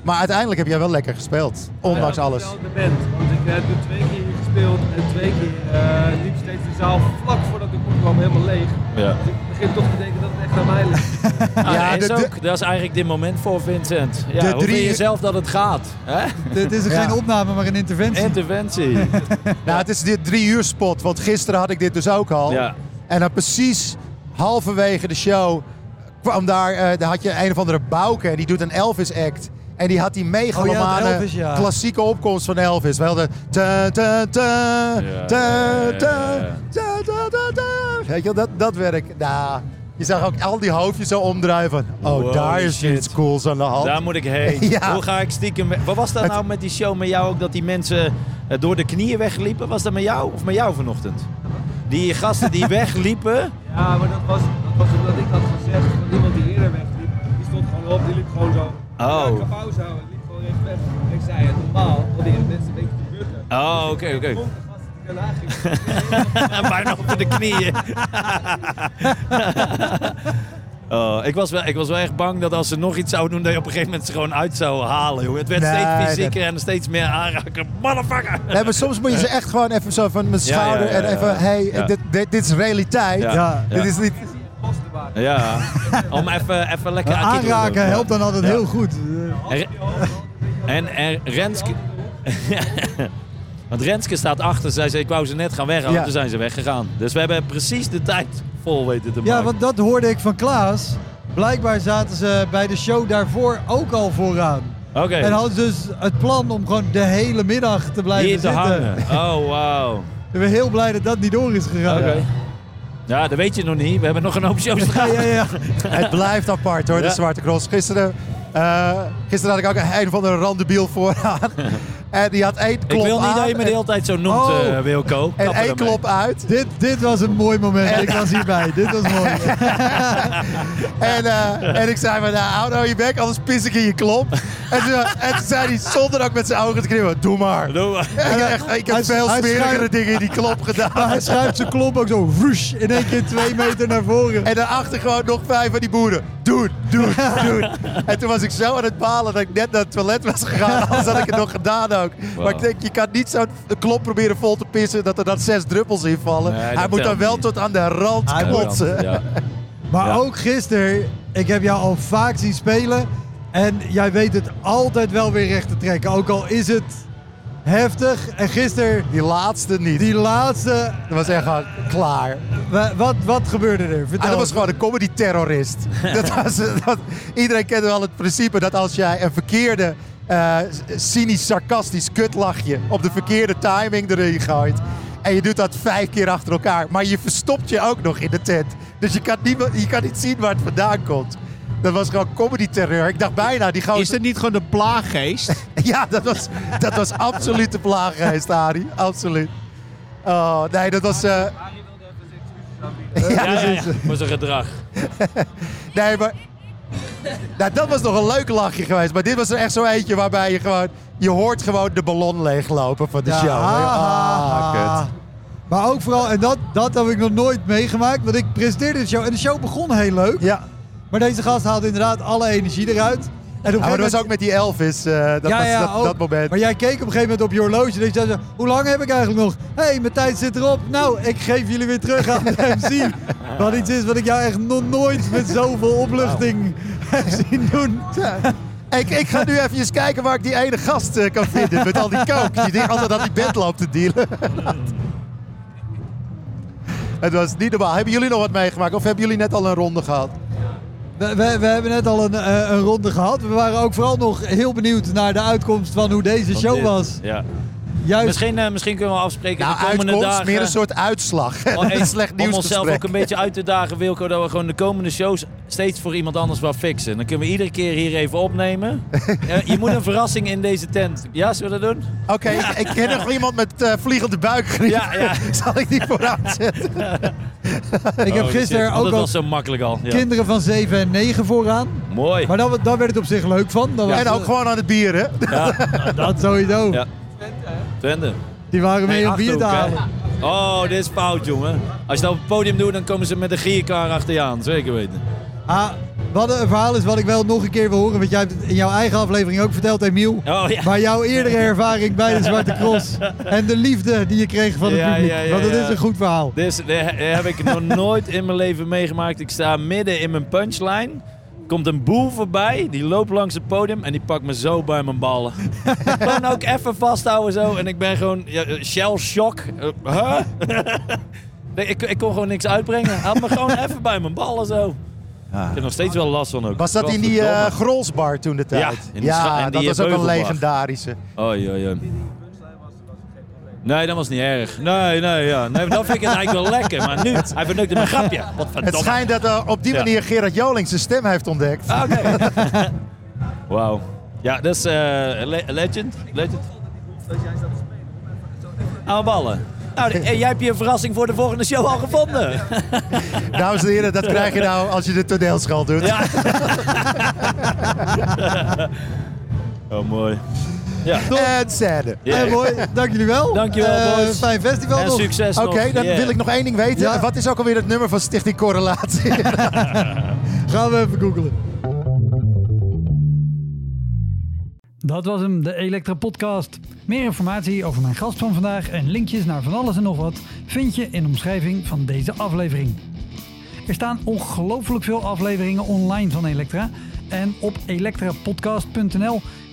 Maar uiteindelijk heb jij wel lekker gespeeld. Ondanks alles. Ik de band, want ik heb nu twee keer gespeeld en twee keer eh, liep steeds de zaal vlak voordat ik opkwam helemaal leeg. Ja. Dus ik begin toch te denken dat echt aan mij ligt. Ah, Ja, dat, is ook, dat is eigenlijk dit moment voor Vincent. Ja, De hoe vind drie- je zelf dat het gaat? Hè? Dit is Ja. geen opname, maar een interventie. Interventie. Nou, het is dit drie uur spot. Want gisteren had ik dit dus ook al. Ja. En dan precies halverwege de show kwam daar, eh, daar had je een of andere Bouke. En die doet een Elvis act. En die had die megalomane Oh ja, het Elvis, ja. klassieke opkomst van Elvis. Ta ta. Weet je wel, dat, dat werk. Nou, je zag ook al die hoofdjes zo omdraaien van... Oh, Holy daar is shit. iets cools aan de hand. Daar moet ik heen. Ja. Hoe ga ik stiekem... weg? Wat was dat Het- nou met die show met jou ook? Dat die mensen eh, door de knieën wegliepen? Was dat met jou of met jou vanochtend? Die gasten die wegliepen. Ja, maar dat was, dat was omdat ik had gezegd iemand die eerder wegliep. Die stond gewoon op, die liep gewoon zo. Oh. Ik pauze houden, liep gewoon recht weg. Ik zei, normaal proberen mensen een beetje te bukken. Oh, oké, oké. Bijna op de knieën. Oh, ik, was wel, ik was wel echt bang dat als ze nog iets zouden doen, dat je op een gegeven moment ze gewoon uit zou halen. Joh. Het werd Nee, steeds fysieker en steeds meer aanraken. Motherfucker! Nee, maar soms moet je ze echt gewoon even zo van mijn Ja, ja, schouder ja, en even, hey, dit, dit, dit is realiteit. Dit is niet... Ja, om even, even lekker aan te Aanraken helpt dan altijd heel goed. En, en, en Renske... Want Renske staat achter. Zij zei, ik wou ze net gaan weghalen. Ja. Toen zijn ze weggegaan. Dus we hebben precies de tijd vol weten te maken. Ja, want dat hoorde ik van Klaas. Blijkbaar zaten ze bij de show daarvoor ook al vooraan. Oké, En hadden ze dus het plan om gewoon de hele middag te blijven hier te zitten. hangen. Oh, wauw. Ik ben heel blij dat dat niet door is gegaan. Oké. Ja, dat weet je nog niet. We hebben nog een hoop shows te Ja, gaan. ja, ja. Het blijft apart hoor, de. Zwarte Cross. Gisteren, eh, gisteren had ik ook een, een van de randebiel vooraan. en die had één klop Ik wil niet aan dat je me de en- hele tijd zo noemt, Oh. eh, Wilco. en één klop uit. Dit, dit was een mooi moment. Ik was hierbij. Dit was mooi. En, eh, en ik zei van, nou, hou nou je bek, anders pis ik in je klop. En toen, en toen zei hij, zonder ook met zijn ogen te knippen, doe maar. Doe maar. Ik heb, echt, ik heb Hij- veel smerigere dingen in die klop Maar gedaan. hij schuift zijn klop ook zo in één keer twee meter naar voren. En daarachter gewoon nog vijf van die boeren. Doen, doen, doen. En toen was ik zo aan het balen dat ik net naar het toilet was gegaan. Anders had ik het nog gedaan ook. Maar ik denk, je kan niet zo'n klop proberen vol te pissen dat er dan zes druppels in vallen. Nee, Hij moet dan wel niet. tot aan de rand Hij moet- klotsen. Ja. Maar Ja. ook gisteren, ik heb jou al vaak zien spelen. En jij weet het altijd wel weer recht te trekken. Ook al is het heftig. En gisteren, Die laatste niet. die laatste. Dat was echt gewoon klaar. wa- Wat, wat gebeurde er? Ah, Vertel. dat was gewoon een comedy-terrorist. dat was, dat, iedereen kent wel het principe dat als jij een verkeerde, eh, cynisch, sarcastisch kutlachje op de verkeerde timing erin gooit. En je doet dat vijf keer achter elkaar. Maar je verstopt je ook nog in de tent. Dus je kan niet, je kan niet zien waar het vandaan komt. Dat was gewoon comedy-terreur. Ik dacht bijna, die gozer... Is het niet gewoon de plaaggeest? Ja, dat was, dat was absoluut de plaaggeest, Arie. Absoluut. Oh, nee, dat was... eh, Ja, ja, ja, voor zijn gedrag. Nee, maar... Nou, dat was nog een leuk lachje geweest. Maar dit was er echt zo eentje waarbij je gewoon... Je hoort gewoon de ballon leeglopen van de Ja, show. ah, Ah, kut. Maar ook vooral, en dat, dat heb ik nog nooit meegemaakt. Want ik presenteerde de show en de show begon heel leuk. Ja, Maar deze gast haalde inderdaad alle energie eruit. En op een Ja, maar dat was ook met die Elvis, eh, dat, Ja, was ja, dat, ook. dat moment. Maar jij keek op een gegeven moment op je horloge en zei hoe lang heb ik eigenlijk nog? Hé, hey, mijn tijd zit erop. Nou, ik geef jullie weer terug aan de MC. Wat iets is wat ik jou echt nog nooit met zoveel opluchting heb zien doen. Ik, ik ga nu even kijken waar ik die ene gast eh, kan vinden met al die coke. Die, altijd aan die bed te dealen. Het was niet normaal. Hebben jullie nog wat meegemaakt of hebben jullie net al een ronde gehad? We, we, we hebben net al een, eh, een ronde gehad. We waren ook vooral nog heel benieuwd naar de uitkomst van hoe deze show was. Ja. Juist, Misschien, eh, misschien kunnen we afspreken Nou, de komende uitkomst, dagen. meer een soort uitslag. Oh, slecht om onszelf ook een beetje uit te dagen, Wilco, dat we gewoon de komende shows steeds voor iemand anders wel fixen. Dan kunnen we iedere keer hier even opnemen. Eh, je moet een verrassing in deze tent. Ja, zullen we dat doen? Oké, ik, ik ken nog iemand met eh, vliegende buikgriep. Ja, ja. Zal ik die vooruit zetten? ik heb Oh, gisteren. Oh, ook dat al was zo makkelijk al. Ja. kinderen van 7 en 9 vooraan. Mooi. Maar daar, daar werd het op zich leuk van. Dat, was, En ook gewoon aan het bier, hè? Ja, dat sowieso. Ja. Twente. Die waren mee Nee, Achterhoek, halen. hè? Oh, dit is fout, jongen. Als je dat op het podium doet, dan komen ze met een gierkar achter je aan. Zeker weten. Ah, wat een verhaal is wat ik wel nog een keer wil horen. Want jij hebt het in jouw eigen aflevering ook verteld, Emiel. Oh ja. Maar jouw eerdere ervaring bij de Zwarte Cross. En de liefde die je kreeg van het Ja, publiek. ja, Want dat is een goed verhaal. Dit heb ik nog nooit in mijn leven meegemaakt. Ik sta midden in mijn punchline. Komt een boel voorbij, die loopt langs het podium en die pakt me zo bij mijn ballen. Gewoon ook even vasthouden zo. En ik ben gewoon ja, eh, shell shock. Eh, huh? nee, ik, ik kon gewoon niks uitbrengen. Had me gewoon even bij mijn ballen zo. Ik heb nog steeds wel last van ook. Was dat in die Godverdomme. Grolsbar toen de tijd? Ja, in die in dat die, was ook een legendarische. Oei, oei, oei. Nee, dat was niet erg. Nee, nee, ja. Nee, dan vind ik het eigenlijk wel lekker. Maar nu, hij vernukte mijn grapje. Wat Het schijnt dat eh, op die Ja. manier Gerard Joling zijn stem heeft ontdekt. Ah, Oké. Wauw. Ja, dat is eh, le- legend. Legend. Aan ballen. Nou, en jij hebt je een verrassing voor de volgende show al gevonden. Dames en heren, dat krijg je nou als je de toneelschool doet. Ja. Oh, mooi. Ja. En scène. Eh, mooi, dank jullie wel. Dankjewel, boys. Fijn festival En nog. succes Oké, dan Yeah. wil ik nog één ding weten. Ja. Wat is ook alweer het nummer van Stichting Correlatie? Gaan we even googlen. Dat was hem, de Elektra Podcast. Meer informatie over mijn gast van vandaag en linkjes naar van alles en nog wat vind je in de omschrijving van deze aflevering. Er staan ongelooflijk veel afleveringen online van Elektra. En op elektrapodcast.nl